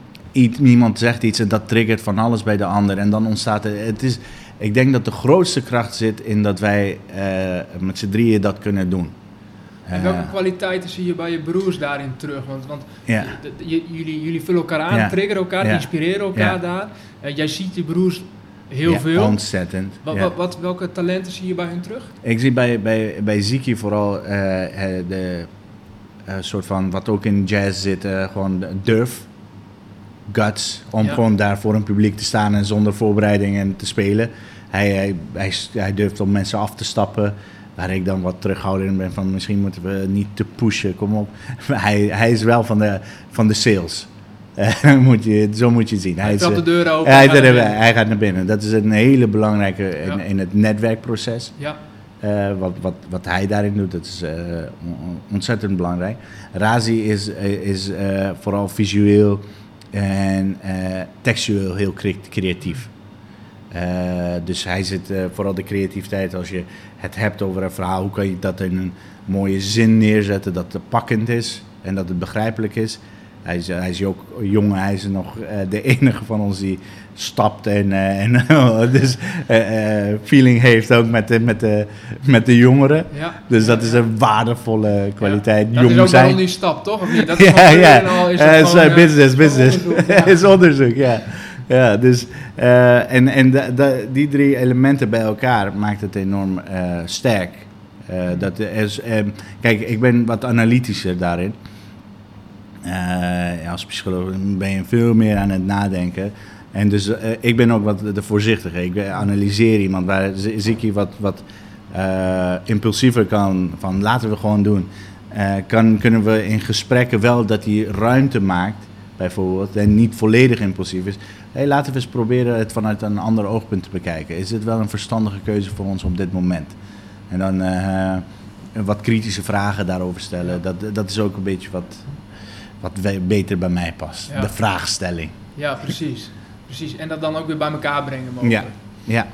Iemand zegt iets en dat triggert van alles bij de ander en dan ontstaat het. Is, ik denk dat de grootste kracht zit in dat wij met z'n drieën dat kunnen doen. En welke kwaliteiten zie je bij je broers daarin terug? Want, want ja. jullie, jullie vullen elkaar aan, ja. triggeren elkaar, inspireren elkaar daar. Uh, jij ziet je broers heel veel. Ontzettend. Wat, wat, welke talenten zie je bij hen terug? Ik zie bij, bij, bij Ziki vooral uh, de soort van wat ook in jazz zit, gewoon durf. Guts, om gewoon daar voor een publiek te staan en zonder voorbereidingen te spelen. Hij, hij, hij, hij durft om mensen af te stappen. Waar ik dan wat terughoudend ben van misschien moeten we niet te pushen, kom op. hij, hij is wel van de, van de sales. moet je, zo moet je zien. Hij, hij de deur open. Hij, gaat hij, gaat naar binnen. Dat is een hele belangrijke in, in het netwerkproces. Ja. Uh, wat, wat, wat hij daarin doet, dat is uh, ontzettend belangrijk. Razi is, is vooral visueel en textueel heel creatief. Dus hij zit vooral de creativiteit als je het hebt over een verhaal, hoe kan je dat in een mooie zin neerzetten dat het pakkend is en dat het begrijpelijk is. Hij is, hij is ook jong, hij is nog uh, de enige van ons die stapt en, en dus feeling heeft ook met de, met de, met de jongeren. Ja. Dus dat is een waardevolle kwaliteit. Ja. Dat Jong is ook waarom die stap, toch? Of niet? Dat is ja, ja. Al, is, business, business. Onderzoek, is onderzoek, ja. Ja, dus uh, en, en die drie elementen bij elkaar maakt het enorm uh, sterk. Uh, dat kijk, ik ben wat analytischer daarin. Als psycholoog ben je veel meer aan het nadenken. En dus ik ben ook wat de voorzichtige. Ik analyseer iemand waar zie ik hier wat, wat impulsiever kan. Van laten we gewoon doen. kan, kunnen we in gesprekken wel dat hij ruimte maakt, bijvoorbeeld, en niet volledig impulsief is. Hey, laten we eens proberen het vanuit een ander oogpunt te bekijken. Is dit wel een verstandige keuze voor ons op dit moment? En dan wat kritische vragen daarover stellen. Dat, dat is ook een beetje wat, wat beter bij mij past. De vraagstelling. Ja, precies. precies. En dat dan ook weer bij elkaar brengen mogelijk. Ja. ja.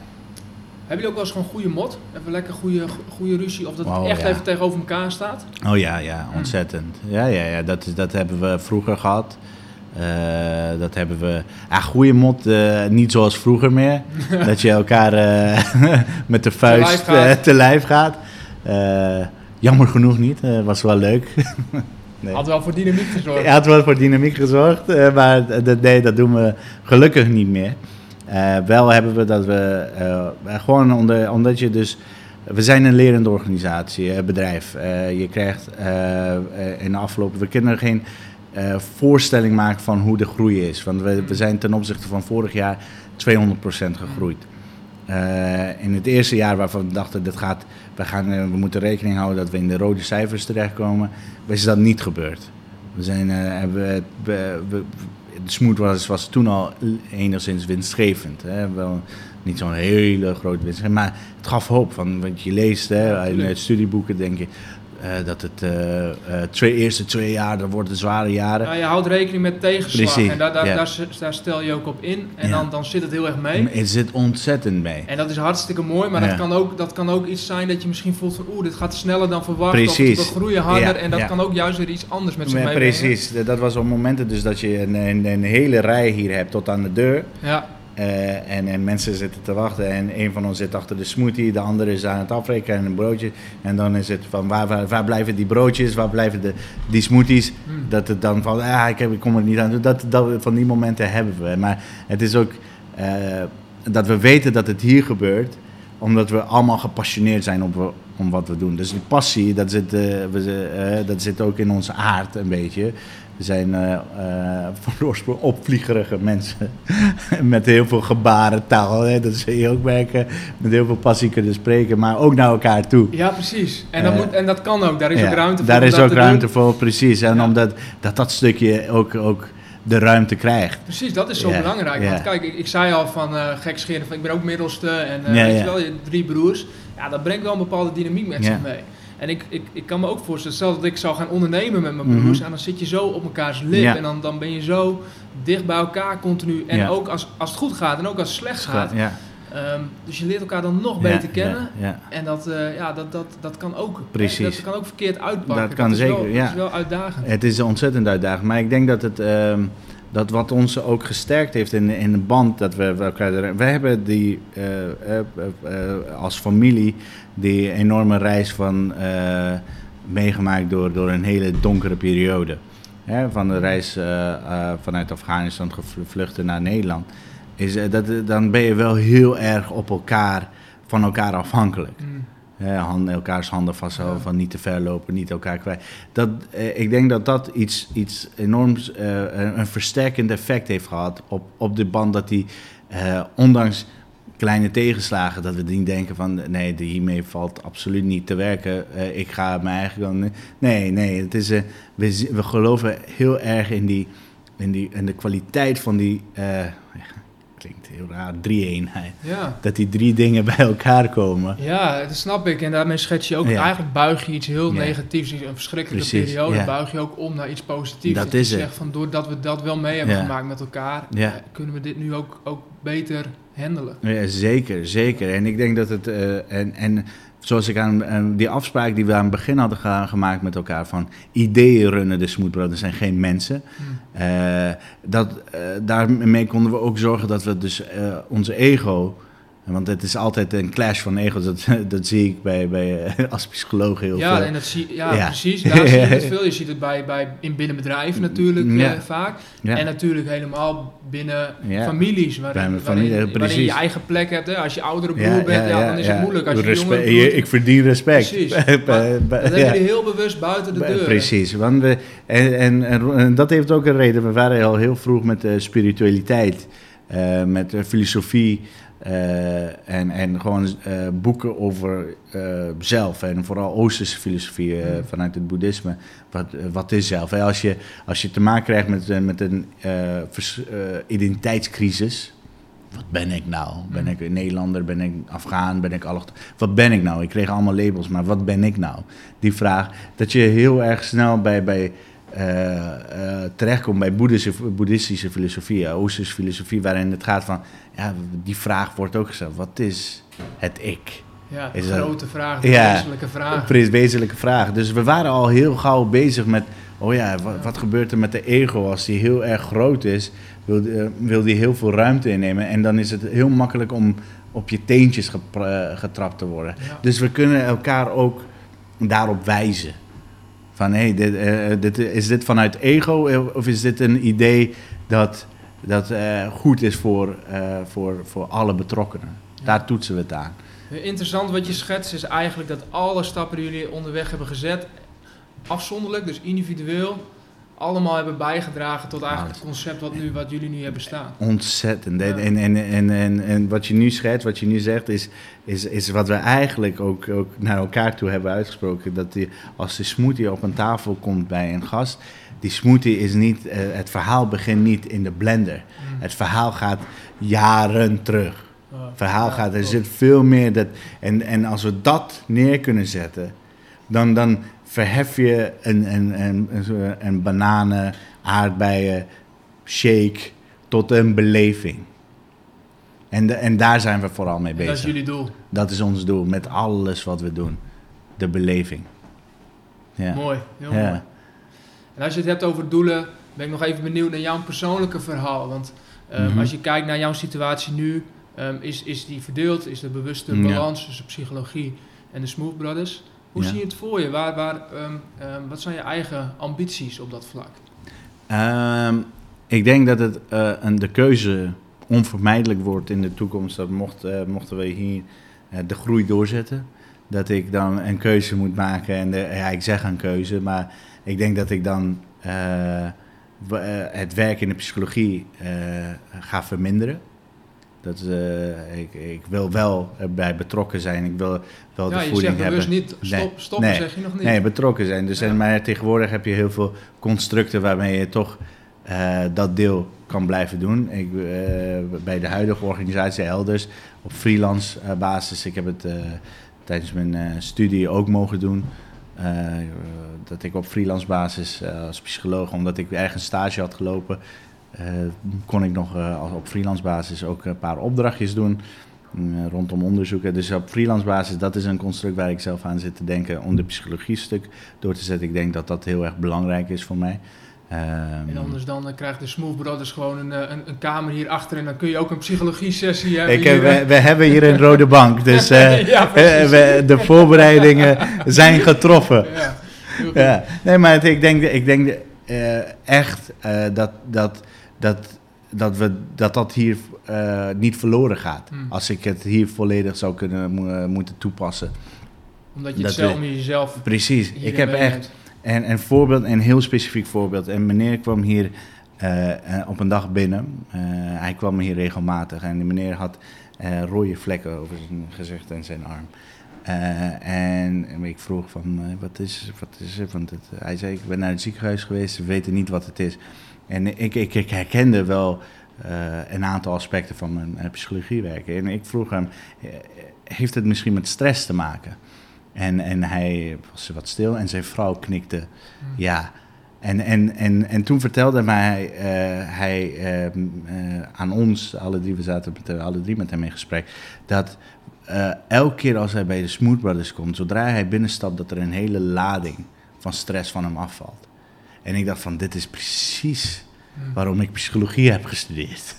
Hebben jullie ook wel eens gewoon goede mot? Even lekker goede, goede ruzie? Of dat het echt even tegenover elkaar staat? Oh ja, ja, ontzettend. Ja, ja, ja dat, dat hebben we vroeger gehad. Uh, dat hebben we. Ja, goede mot, uh, niet zoals vroeger meer. dat je elkaar uh, met de vuist te lijf gaat. Jammer genoeg niet, was wel leuk. nee. Had wel voor dynamiek gezorgd. Ja, had wel voor dynamiek gezorgd, maar nee, dat doen we gelukkig niet meer. wel hebben we dat we gewoon onder, omdat je dus. We zijn een lerende organisatie, bedrijf. je krijgt in de afgelopen. We kunnen geen voorstelling maken van hoe de groei is. Want we, we zijn ten opzichte van vorig jaar 200% gegroeid. Uh, in het eerste jaar waarvan we dachten, dit gaat, we, gaan, uh, we moeten rekening houden dat we in de rode cijfers terechtkomen, is dat niet gebeurd. We zijn, hebben, we, we, de Smooth was, was toen al enigszins winstgevend. Hè? Wel niet zo'n hele grote winst, maar het gaf hoop. Van, want je leest hè, in studieboeken, denk je, uh, dat het uh, uh, twee eerste twee jaar, dat worden zware jaren. Ja, je houdt rekening met tegenslag Precies, en daar, daar, ja. daar, daar, stel je ook op in. En ja. dan, dan zit het heel erg mee. Het zit ontzettend mee. En dat is hartstikke mooi, maar dat, kan ook, dat kan ook iets zijn dat je misschien voelt van oeh, dit gaat sneller dan verwacht. Precies. Of we groeien harder en dat kan ook juist weer iets anders met zich meebrengen. Precies, dat was op momenten dus dat je een, een, een hele rij hier hebt tot aan de deur. Ja. Uh, en, en, mensen zitten te wachten en een van ons zit achter de smoothie, de andere is aan het afrekenen en een broodje. En dan is het van waar, waar, waar blijven die broodjes, waar blijven de, die smoothies? Hmm. Dat het dan van, ja, ik, heb, ik kom er niet aan. Dat, dat, van die momenten hebben we. Maar het is ook uh, dat we weten dat het hier gebeurt, omdat we allemaal gepassioneerd zijn op, om wat we doen. Dus die passie, dat zit, uh, we, dat zit ook in onze aard een beetje. We zijn uh, uh, van oorsprong opvliegerige mensen met heel veel gebarentaal. Hè? Dat zul je ook merken. Met heel veel passie kunnen spreken, maar ook naar elkaar toe. Ja, precies. En dat, uh, moet, en dat kan ook. Daar is ook ruimte voor. Daar is ook ruimte voor, precies. En ja. omdat dat, dat stukje ook, ook de ruimte krijgt. Precies, dat is zo belangrijk. Want kijk, ik, ik, zei al van uh, gek scheren, van, ik ben ook middelste en uh, weet je wel, je drie broers. Ja, dat brengt wel een bepaalde dynamiek met zich mee. En ik, ik, ik kan me ook voorstellen, stel dat ik zou gaan ondernemen met mijn broers, en dan zit je zo op elkaars lip en dan, dan ben je zo dicht bij elkaar continu. En ook als, als het goed gaat en ook als het slecht gaat. Ja. Um, dus je leert elkaar dan nog beter kennen. En dat, uh, ja, dat, dat, dat kan ook. Precies. Dat kan ook verkeerd uitpakken. Dat kan dat zeker, wel, ja. Dat is wel uitdagend. Het is ontzettend uitdagend. Maar ik denk dat het... Um, dat wat ons ook gesterkt heeft in, in de band dat we, we, we hebben die uh, uh, uh, als familie die enorme reis van meegemaakt door, door een hele donkere periode. Hè, van de reis vanuit Afghanistan gevluchten naar Nederland. Is, dat, dan ben je wel heel erg op elkaar, van elkaar afhankelijk. Mm. Hand, elkaars handen vasthouden, van niet te ver lopen, niet elkaar kwijt. Dat, eh, ik denk dat dat iets, iets enorms, eh, een versterkend effect heeft gehad op, op de band. Dat die, eh, ondanks kleine tegenslagen, dat we niet denken van nee, hiermee valt absoluut niet te werken. Ik ga mijn eigen gang. Nee, nee, het is, we, we geloven heel erg in, die, in, die, in de kwaliteit van die. Heel raar, drie-eenheid. Ja. Dat die drie dingen bij elkaar komen. Ja, dat snap ik. En daarmee schets je ook, eigenlijk buig je iets heel ja. negatiefs, een verschrikkelijke Precies, periode, buig je ook om naar iets positiefs. Dat, is je het. Zegt van, doordat we dat wel mee hebben gemaakt met elkaar, eh, kunnen we dit nu ook, ook beter handelen. Ja, zeker, zeker. En ik denk dat het, uh, en, en zoals ik aan, die afspraak die we aan het begin hadden gemaakt met elkaar van ideeën runnen de Smooth Brothers zijn geen mensen. Hmm. Uh, dat, uh, daarmee konden we ook zorgen dat we dus uh, onze ego want het is altijd een clash van ego's. Dat, dat zie ik bij, bij eh, als psycholoog heel ja, veel. En dat zie, ja, ja. precies. Daar zie je het veel. Je ziet het bij, bij, in binnen bedrijven natuurlijk ja. uh, vaak. En natuurlijk helemaal binnen families. Waarin, familie, waarin, waarin, je je eigen plek hebt. Hè. Als je oudere broer bent, ja, dan is het moeilijk. Als je respect, je, ik verdien respect. Precies. maar, dat hebben jullie heel bewust buiten de deur. Precies. Want we, en, en, en, dat heeft ook een reden. We waren al heel vroeg met de spiritualiteit met filosofie. En, en gewoon boeken over zelf en vooral Oosterse filosofie mm. vanuit het boeddhisme. Wat, wat is zelf? Als, je, als je te maken krijgt met, met een identiteitscrisis, wat ben ik nou? Ben mm. ik een Nederlander? Ben ik Afghaan? Ben ik allocht? Wat ben ik nou? Ik kreeg allemaal labels, maar wat ben ik nou? Die vraag, dat je heel erg snel bij, bij terechtkomt bij boeddhistische, boeddhistische filosofie, Oosterse filosofie, waarin het gaat van, ja, die vraag wordt ook gesteld. Wat is het ik? Ja, de grote vraag, de ja, wezenlijke vraag. Precies, wezenlijke vraag. Dus we waren al heel gauw bezig met, oh ja, wat, wat gebeurt er met de ego als die heel erg groot is? wil, uh, wil die heel veel ruimte innemen. En dan is het heel makkelijk om op je teentjes eh, getrapt te worden. Dus we kunnen elkaar ook daarop wijzen. Van hé, hey, dit, uh, dit, is dit vanuit ego of is dit een idee dat, dat goed is voor, voor, voor alle betrokkenen? Daar toetsen we het aan. Interessant wat je schetst is eigenlijk dat alle stappen die jullie onderweg hebben gezet, afzonderlijk, dus individueel, allemaal hebben bijgedragen tot eigenlijk het concept wat, nu, wat jullie nu hebben staan. Ontzettend. En, en, en, en, en, wat je nu schetst, wat je nu zegt, is, is, is wat we eigenlijk ook, ook naar elkaar toe hebben uitgesproken. Dat die, als de smoothie op een tafel komt bij een gast, die smoothie is niet, uh, het verhaal begint niet in de blender. Mm. Het verhaal gaat jaren terug. Het verhaal gaat, er zit veel meer dat. En, en als we dat neer kunnen zetten, dan, dan, verhef je een, een, een, een bananen, aardbeien, shake tot een beleving. En, de, en daar zijn we vooral mee bezig. dat is jullie doel? Dat is ons doel, met alles wat we doen. De beleving. Ja. Mooi, heel ja. mooi. En als je het hebt over doelen, ben ik nog even benieuwd naar jouw persoonlijke verhaal. Want um, als je kijkt naar jouw situatie nu, um, is, is die verdeeld? Is de bewuste balans tussen psychologie en de Smooth Brothers? Hoe zie je het voor je? Waar, waar, ehm, ehm, wat zijn je eigen ambities op dat vlak? Ehm, ik denk dat het uh, een, de keuze onvermijdelijk wordt in de toekomst. Dat mocht, uh, mochten we hier uh, de groei doorzetten. Dat ik dan een keuze moet maken. En de, ja, ik zeg een keuze, maar ik denk dat ik dan het werk in de psychologie ga verminderen. Dat, uh, ik, ik, wil wel erbij betrokken zijn. Ik wil wel ja, de voeding hebben. Dus niet stop, stoppen, nee, zeg je nog niet. Nee, betrokken zijn. Dus en, maar tegenwoordig heb je heel veel constructen waarmee je toch uh, dat deel kan blijven doen. Ik, uh, bij de huidige organisatie elders op freelance basis. Ik heb het tijdens mijn studie ook mogen doen. dat ik op freelance basis als psycholoog, omdat ik ergens stage had gelopen, kon ik nog uh, op freelance basis ook een paar opdrachtjes doen uh, rondom onderzoeken. Dus op freelance basis, dat is een construct waar ik zelf aan zit te denken om de psychologie stuk door te zetten. Ik denk dat dat heel erg belangrijk is voor mij. Um, en anders dan krijgt de Smooth Brothers gewoon een, een, een, kamer hierachter en dan kun je ook een psychologie-sessie hebben. Ik, we, we, hebben hier een rode bank, dus ja, we, de voorbereidingen zijn getroffen. Ja, ja. Nee, maar ik denk, ik denk echt dat, dat dat, dat, we, dat dat hier uh, niet verloren gaat. Hmm. Als ik het hier volledig zou kunnen mo moeten toepassen. Omdat je het zelf jezelf. Precies. Ik heb echt. En een voorbeeld, een heel specifiek voorbeeld. En meneer kwam hier uh, op een dag binnen. Uh, hij kwam hier regelmatig. En die meneer had rode vlekken over zijn gezicht en zijn arm. Uh, en ik vroeg van, wat is, wat is het? Want het, hij zei, ik ben naar het ziekenhuis geweest, ze weten niet wat het is. En ik, ik, ik herkende wel uh, een aantal aspecten van mijn uh, psychologiewerk. En ik vroeg hem, eh, heeft het misschien met stress te maken? En, en hij was wat stil en zijn vrouw knikte hmm. ja. En, en, en, en toen vertelde mij hij uh, aan ons, alle drie, we zaten met, alle drie met hem in gesprek, dat elke keer als hij bij de Smooth Brothers komt, zodra hij binnenstapt, dat er een hele lading van stress van hem afvalt. En ik dacht van, dit is precies waarom ik psychologie heb gestudeerd.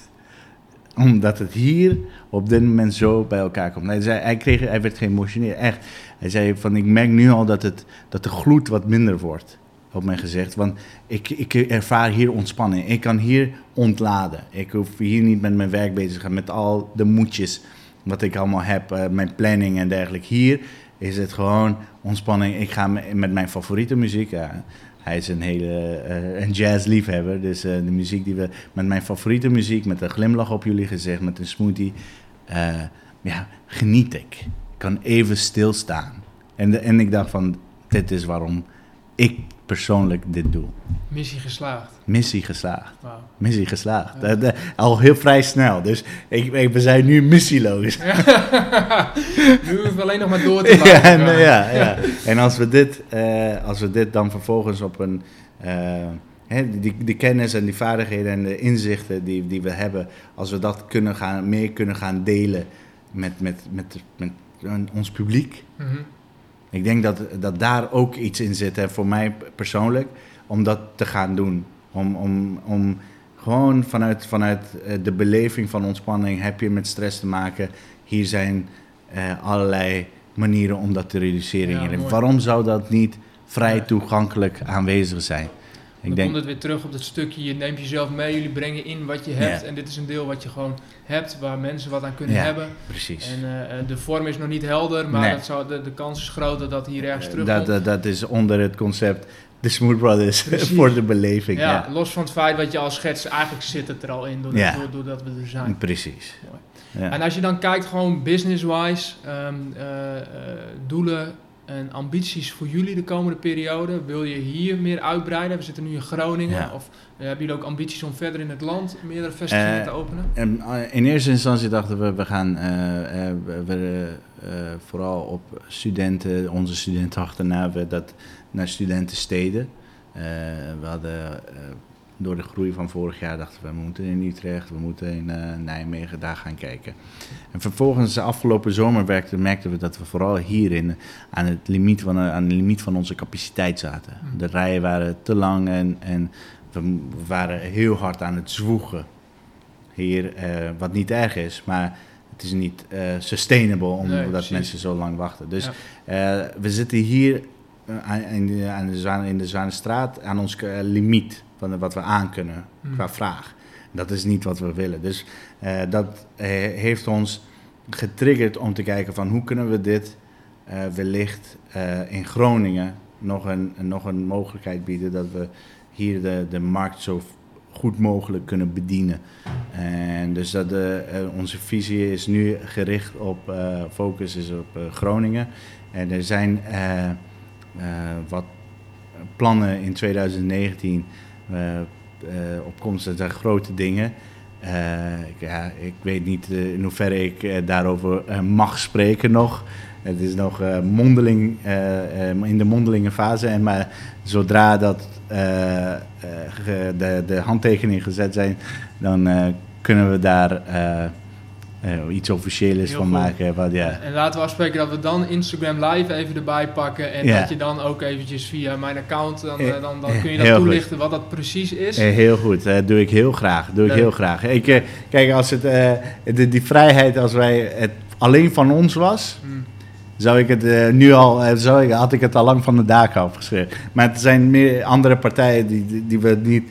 Omdat het hier op dit moment zo bij elkaar komt. Hij, zei, hij, kreeg, hij werd geëmotioneerd, echt. Hij zei van, ik merk nu al dat, het, dat de gloed wat minder wordt op mijn gezicht. Want ik, ik ervaar hier ontspanning. Ik kan hier ontladen. Ik hoef hier niet met mijn werk bezig te gaan, met al de moedjes wat ik allemaal heb, uh, mijn planning en dergelijke. Hier is het gewoon ontspanning. Ik ga met mijn favoriete muziek, hij is een hele uh, een jazzliefhebber. Dus de muziek die we met mijn favoriete muziek, met een glimlach op jullie gezicht, met een smoothie, ja, geniet ik. Ik kan even stilstaan. En, de, en ik dacht van, dit is waarom ik persoonlijk dit doe. Missie geslaagd. Missie geslaagd. Wow. Missie geslaagd. al heel vrij snel. Dus ik, ik, we zijn nu missieloos. nu hoeven we alleen nog maar door te maken. ja, ja, ja, En als we dit, uh, als we dit dan vervolgens op een... Uh, die, die kennis en die vaardigheden en de inzichten die, die we hebben, als we dat kunnen gaan, meer kunnen gaan delen met, met, met, met, ons publiek, mm ik denk dat, dat daar ook iets in zit, hè, voor mij persoonlijk, om dat te gaan doen. Om, om, om gewoon vanuit, vanuit eh, de beleving van ontspanning, heb je met stress te maken. Hier zijn uh, allerlei manieren om dat te reduceren. Waarom zou dat niet vrij toegankelijk aanwezig zijn? Ik dan denk... komt het weer terug op dat stukje, je neemt jezelf mee, jullie brengen in wat je hebt. En dit is een deel wat je gewoon hebt, waar mensen wat aan kunnen hebben. precies. En uh, de vorm is nog niet helder, maar dat zou, de, de kans is groot dat dat hier ergens terug dat, dat, dat is onder het concept de Smooth Brothers voor de beleving. Ja, ja, los van het feit wat je al schetst, eigenlijk zit het er al in doordat, ja. doordat we er zijn. Precies. Ja. En als je dan kijkt gewoon business-wise, um, uh, uh, doelen en ambities voor jullie de komende periode? Wil je hier meer uitbreiden? We zitten nu in Groningen. Of uh, hebben jullie ook ambities om verder in het land meerdere vestigingen uh, te openen? En, uh, in eerste instantie dachten we, we gaan we, vooral op studenten, onze studenten achterna, we dat naar studentensteden. we hadden door de groei van vorig jaar dachten we, we moeten in Utrecht, we moeten in uh, Nijmegen daar gaan kijken. En vervolgens, de afgelopen zomer werkte, merkten we dat we vooral hierin aan het limiet van, aan het limiet van onze capaciteit zaten. Hmm. De rijen waren te lang en, en we waren heel hard aan het zwoegen hier, uh, wat niet erg is, maar het is niet uh, sustainable omdat mensen zo lang wachten. Dus we zitten hier aan, in, de, aan de, in de aan ons limiet van wat we aan kunnen hmm. qua vraag. Dat is niet wat we willen. Dus uh, dat heeft ons getriggerd om te kijken van hoe kunnen we dit uh, wellicht in Groningen nog een, nog een mogelijkheid bieden dat we hier de, de markt zo goed mogelijk kunnen bedienen. En dus dat de, onze visie is nu gericht op, focus is op Groningen. En er zijn wat plannen in 2019 uh, op komst. Dat zijn grote dingen. Uh, ja, ik weet niet in hoeverre ik daarover mag spreken nog. Het is nog mondeling, in de mondelinge fase. En maar zodra dat, de, de handtekeningen gezet zijn, dan kunnen we daar uh, iets officieels van maken. Wat, ja. En laten we afspreken dat we dan Instagram Live even erbij pakken. En dat je dan ook eventjes via mijn account, dan, eh, dan, dan kun je dat toelichten wat dat precies is. heel goed, dat doe ik heel graag. Doe ik heel graag. Ik, kijk, als het, de, die vrijheid, als wij het alleen van ons was... Hmm. Zou ik het nu al, zou ik, had ik het al lang van de daken afgeschreven. Maar het zijn meer andere partijen die, die, die we niet,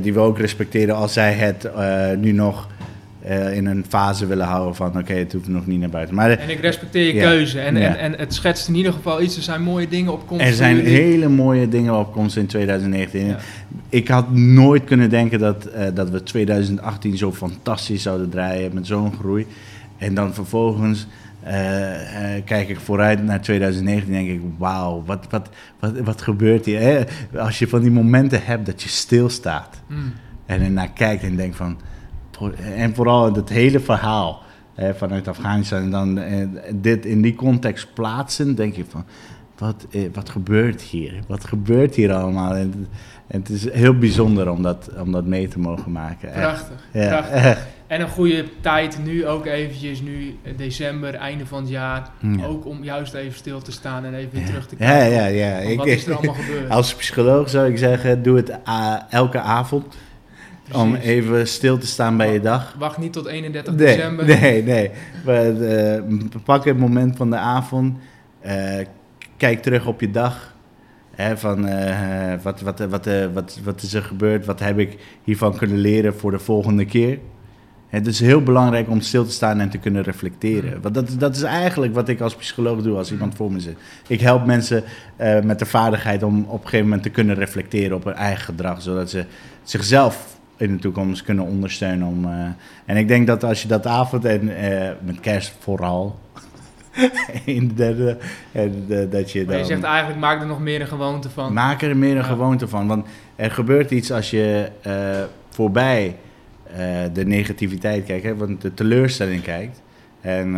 die we ook respecteren als zij het nu nog uh, in een fase willen houden van oké, het hoeft nog niet naar buiten. Maar en ik respecteer je keuze en, en, en het schetst in ieder geval iets. Er zijn mooie dingen op komst. Er zijn hele mooie dingen op komst in 2019. Ik had nooit kunnen denken dat, uh, dat we 2018 zo fantastisch zouden draaien met zo'n groei. En dan vervolgens uh, kijk ik vooruit naar 2019 denk ik, wauw, wat, wat, wat, wat gebeurt hier? Hè? Als je van die momenten hebt dat je stilstaat mm. en ernaar kijkt en denkt van en vooral het hele verhaal hè, vanuit Afghanistan. En dan eh, dit in die context plaatsen, denk je van... Wat, eh, wat gebeurt hier? Wat gebeurt hier allemaal? En, en, het is heel bijzonder om dat, om dat mee te mogen maken. Prachtig, ja, prachtig. En een goede tijd nu ook eventjes, nu december, einde van het jaar. Ook om juist even stil te staan en even weer terug te kijken. Ja, ja, ja. wat is er allemaal gebeurd? Als psycholoog zou ik zeggen, doe het elke avond. Om even stil te staan bij je dag. Wacht niet tot 31 december. Nee, nee. We, uh, pak het moment van de avond. Uh, kijk terug op je dag. Hè, van uh, wat, wat, wat, wat, wat is er gebeurd? Wat heb ik hiervan kunnen leren voor de volgende keer? Het is heel belangrijk om stil te staan en te kunnen reflecteren. Want dat, dat is eigenlijk wat ik als psycholoog doe als iemand voor me zit. Ik help mensen uh, met de vaardigheid om op een gegeven moment te kunnen reflecteren op hun eigen gedrag, zodat ze zichzelf in de toekomst kunnen ondersteunen. Om, uh, en ik denk dat als je dat avond en uh, met kerst vooral. in de derde, en, dat je maar je zegt eigenlijk, maak er nog meer een gewoonte van. Maak er meer een ja. gewoonte van. Want er gebeurt iets als je voorbij de negativiteit kijkt, hè, want de teleurstelling kijkt. En,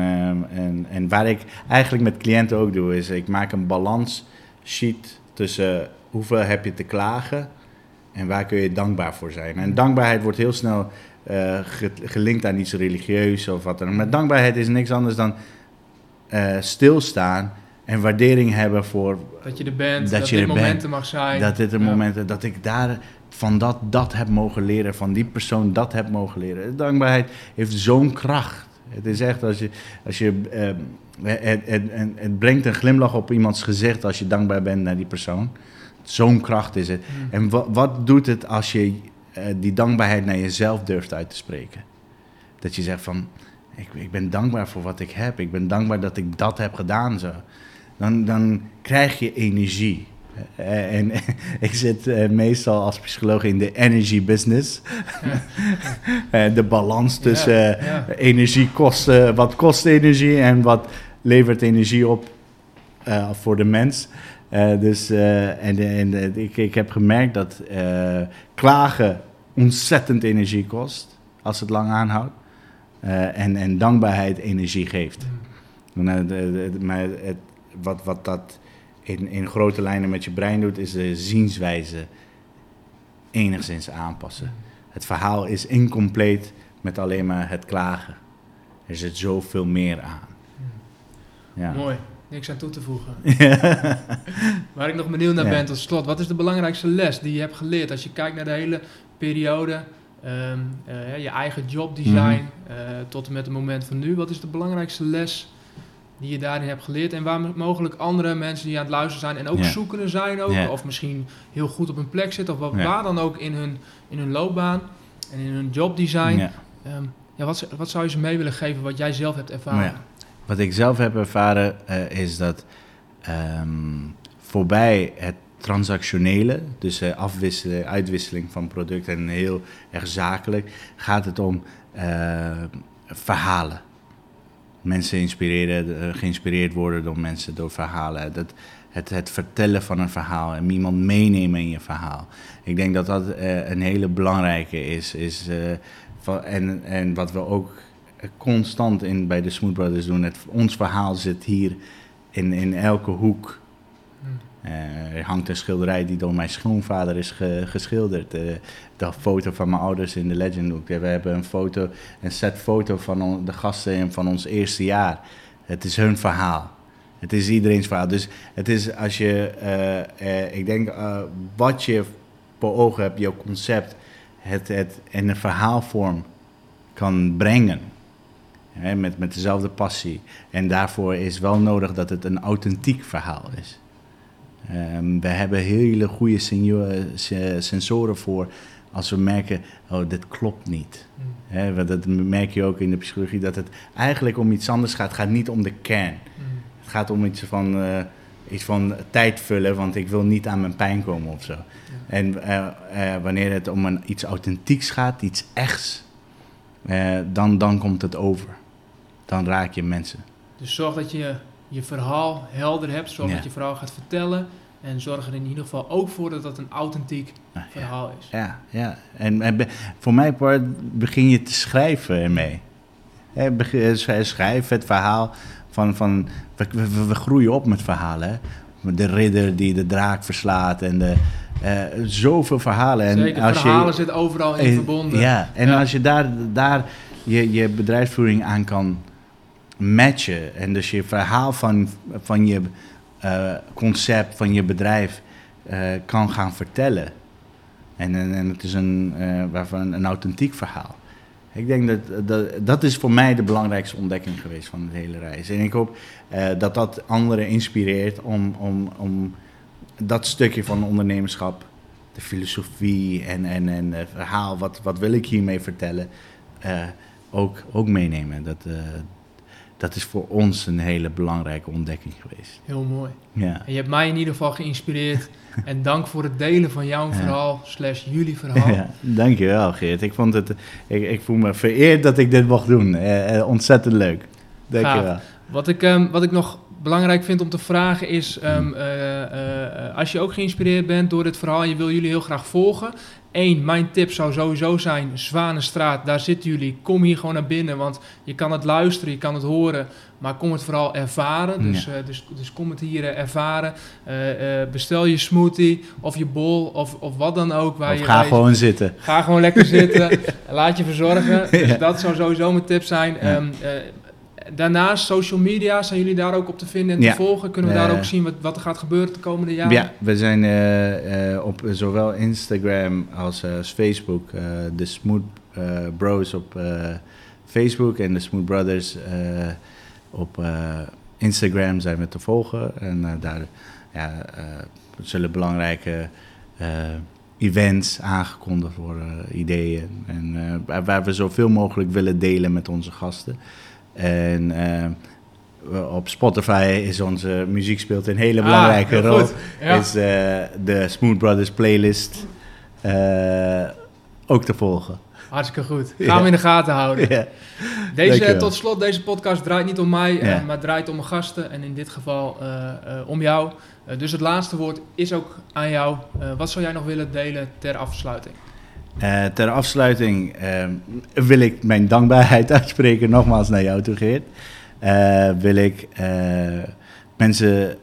en, en waar ik eigenlijk met cliënten ook doe, is ik maak een balans sheet tussen hoeveel heb je te klagen en waar kun je dankbaar voor zijn. En dankbaarheid wordt heel snel uh, gelinkt aan iets religieus of wat dan ook. Maar dankbaarheid is niks anders dan uh, stilstaan en waardering hebben voor... Dat je er bent, dat, dat je dit momenten mag zijn. Dat dit ja. momenten, dat ik daar van dat dat heb mogen leren, van die persoon dat heb mogen leren. Dankbaarheid heeft zo'n kracht. Het is echt als je, als je uh, het, het, het, het, brengt een glimlach op iemands gezicht als je dankbaar bent naar die persoon. Zo'n kracht is het. Mm. En wat, wat doet het als je uh, die dankbaarheid naar jezelf durft uit te spreken? Dat je zegt van, ik, ik ben dankbaar voor wat ik heb. Ik ben dankbaar dat ik dat heb gedaan. Zo. Dan, dan krijg je energie. Uh, en ik zit uh, meestal als psycholoog in de energy business. de balans tussen energie kosten, wat kost energie en wat levert energie op voor de mens. Dus en, en ik, ik heb gemerkt dat klagen ontzettend energie kost als het lang aanhoudt. en, en dankbaarheid energie geeft. Mm. Maar het, wat, wat dat in, in grote lijnen met je brein doet, is de zienswijze enigszins aanpassen. Het verhaal is incompleet met alleen maar het klagen. Er zit zoveel meer aan. Ja. Mooi, niks aan toe te voegen. Waar ik nog benieuwd naar ben tot slot, wat is de belangrijkste les die je hebt geleerd als je kijkt naar de hele periode, um, uh, je eigen jobdesign mm uh, tot en met het moment van nu? Wat is de belangrijkste les die je daarin hebt geleerd en waar mogelijk andere mensen die aan het luisteren zijn en ook ja. zoekende zijn ook, of misschien heel goed op hun plek zitten of wat, waar dan ook in hun, in hun loopbaan en in hun jobdesign. Um, ja, wat, wat zou je ze mee willen geven wat jij zelf hebt ervaren? Wat ik zelf heb ervaren uh, is dat um, voorbij het transactionele, dus uh, uitwisseling van producten en heel erg zakelijk, gaat het om uh, verhalen mensen inspireren, eh, geïnspireerd worden door mensen, door verhalen. Dat, het, het vertellen van een verhaal en iemand meenemen in je verhaal. Ik denk dat dat een hele belangrijke is. is en, en wat we ook constant in, bij de Smooth Brothers doen, het, ons verhaal zit hier in, in elke hoek uh, er hangt een schilderij die door mijn schoonvader is ge geschilderd. Uh, de foto van mijn ouders in de Legend Book. We hebben een foto, een set foto van de gasten van ons eerste jaar. Het is hun verhaal. Het is iedereen's verhaal. Dus het is als je, uh, ik denk, wat je voor ogen hebt, jouw concept, het, het in een verhaalvorm kan brengen. Hè, met, met dezelfde passie. En daarvoor is wel nodig dat het een authentiek verhaal is. Um, we hebben hele goede sensoren voor als we merken, oh, dit klopt niet. Mm. He, dat merk je ook in de psychologie, dat het eigenlijk om iets anders gaat. Het gaat niet om de kern. Mm. Het gaat om iets van, uh, iets van tijd vullen, want ik wil niet aan mijn pijn komen of zo. Ja. En uh, uh, wanneer het om een, iets authentieks gaat, iets echts, dan, dan komt het over. Dan raak je mensen. Dus zorg dat je je verhaal helder hebt. Zorg ja. dat je verhaal gaat vertellen. En zorg er in ieder geval ook voor dat dat een authentiek verhaal is. Ja, ja. En, en voor mij begin je te schrijven ermee. Schrijf het verhaal van... van we, we, we groeien op met verhalen. Hè? De ridder die de draak verslaat en de... Uh, zoveel verhalen. En Zeker, als verhalen je, zitten overal in verbonden. Ja, en ja. als je daar, daar je, je bedrijfsvoering aan kan matchen. En dus je verhaal van, van je uh, concept, van je bedrijf uh, kan gaan vertellen. En, en, en het is een, uh, waarvan een authentiek verhaal. Ik denk dat, dat dat is voor mij de belangrijkste ontdekking geweest van de hele reis. En ik hoop dat dat anderen inspireert om, om, om dat stukje van ondernemerschap, de filosofie en, en, en het verhaal, wat, wat wil ik hiermee vertellen, ook, ook meenemen. Dat, dat is voor ons een hele belangrijke ontdekking geweest. Heel mooi. Ja. En je hebt mij in ieder geval geïnspireerd. en dank voor het delen van jouw verhaal, slash jullie verhaal. Ja, dankjewel Geert. Ik, vond het, ik, ik voel me vereerd dat ik dit mocht doen. Eh, eh ontzettend leuk. Dankjewel. Wat ik, um, wat ik nog belangrijk vind om te vragen is, um, uh, als je ook geïnspireerd bent door dit verhaal en je wil jullie heel graag volgen, Eén, mijn tip zou sowieso zijn, Zwanenstraat, daar zitten jullie. Kom hier gewoon naar binnen, want je kan het luisteren, je kan het horen, maar kom het vooral ervaren. Dus, uh, dus, dus kom het hier uh, ervaren. Uh, bestel je smoothie of je bol of, of wat dan ook. Waar of je, ga gewoon zitten. Ga gewoon lekker zitten. Laat je verzorgen. Dus dat zou sowieso mijn tip zijn. Ja. Um, Daarnaast, social media, zijn jullie daar ook op te vinden en te volgen? Kunnen we daar ook zien wat, wat er gaat gebeuren de komende jaren? Ja, we zijn uh, uh, op zowel Instagram als, als Facebook. de Smooth Bros op Facebook en de Smooth Brothers op Instagram zijn we te volgen. En daar ja, zullen belangrijke events aangekondigd worden, ideeën. En waar we zoveel mogelijk willen delen met onze gasten. En uh, op Spotify is onze muziek speelt een hele ah, belangrijke rol. Is uh, de Smooth Brothers playlist uh, ook te volgen. Hartstikke goed. Gaan ja. we in de gaten houden. Ja. Deze, tot slot, deze podcast draait niet om mij, ja. maar draait om mijn gasten. En in dit geval om jou. dus het laatste woord is ook aan jou. wat zou jij nog willen delen ter afsluiting? Uh, ter afsluiting uh, wil ik mijn dankbaarheid uitspreken, nogmaals naar jou toe, Geert. Uh, wil ik mensen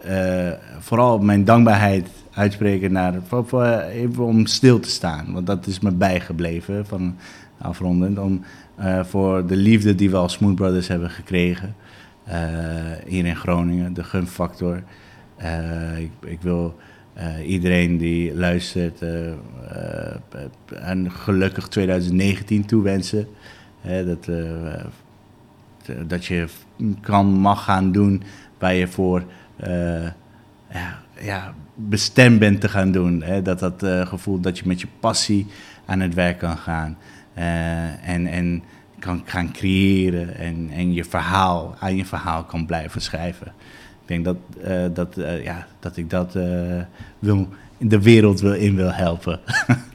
vooral mijn dankbaarheid uitspreken naar, voor, voor, even om stil te staan. Want dat is me bijgebleven van afrondend. Om, voor de liefde die we als Smooth Brothers hebben gekregen hier in Groningen, de gunfactor. ik, ik wil uh, iedereen die luistert uh, uh, een gelukkig 2019 toewensen. dat, dat je kan, mag gaan doen waar je voor ja, ja, bestemd bent te gaan doen. Dat dat gevoel dat je met je passie aan het werk kan gaan. en, en kan gaan creëren en, en je verhaal, aan je verhaal kan blijven schrijven. Ik denk dat, uh, dat, uh, ja, dat ik dat uh, wil, in de wereld wil in wil helpen.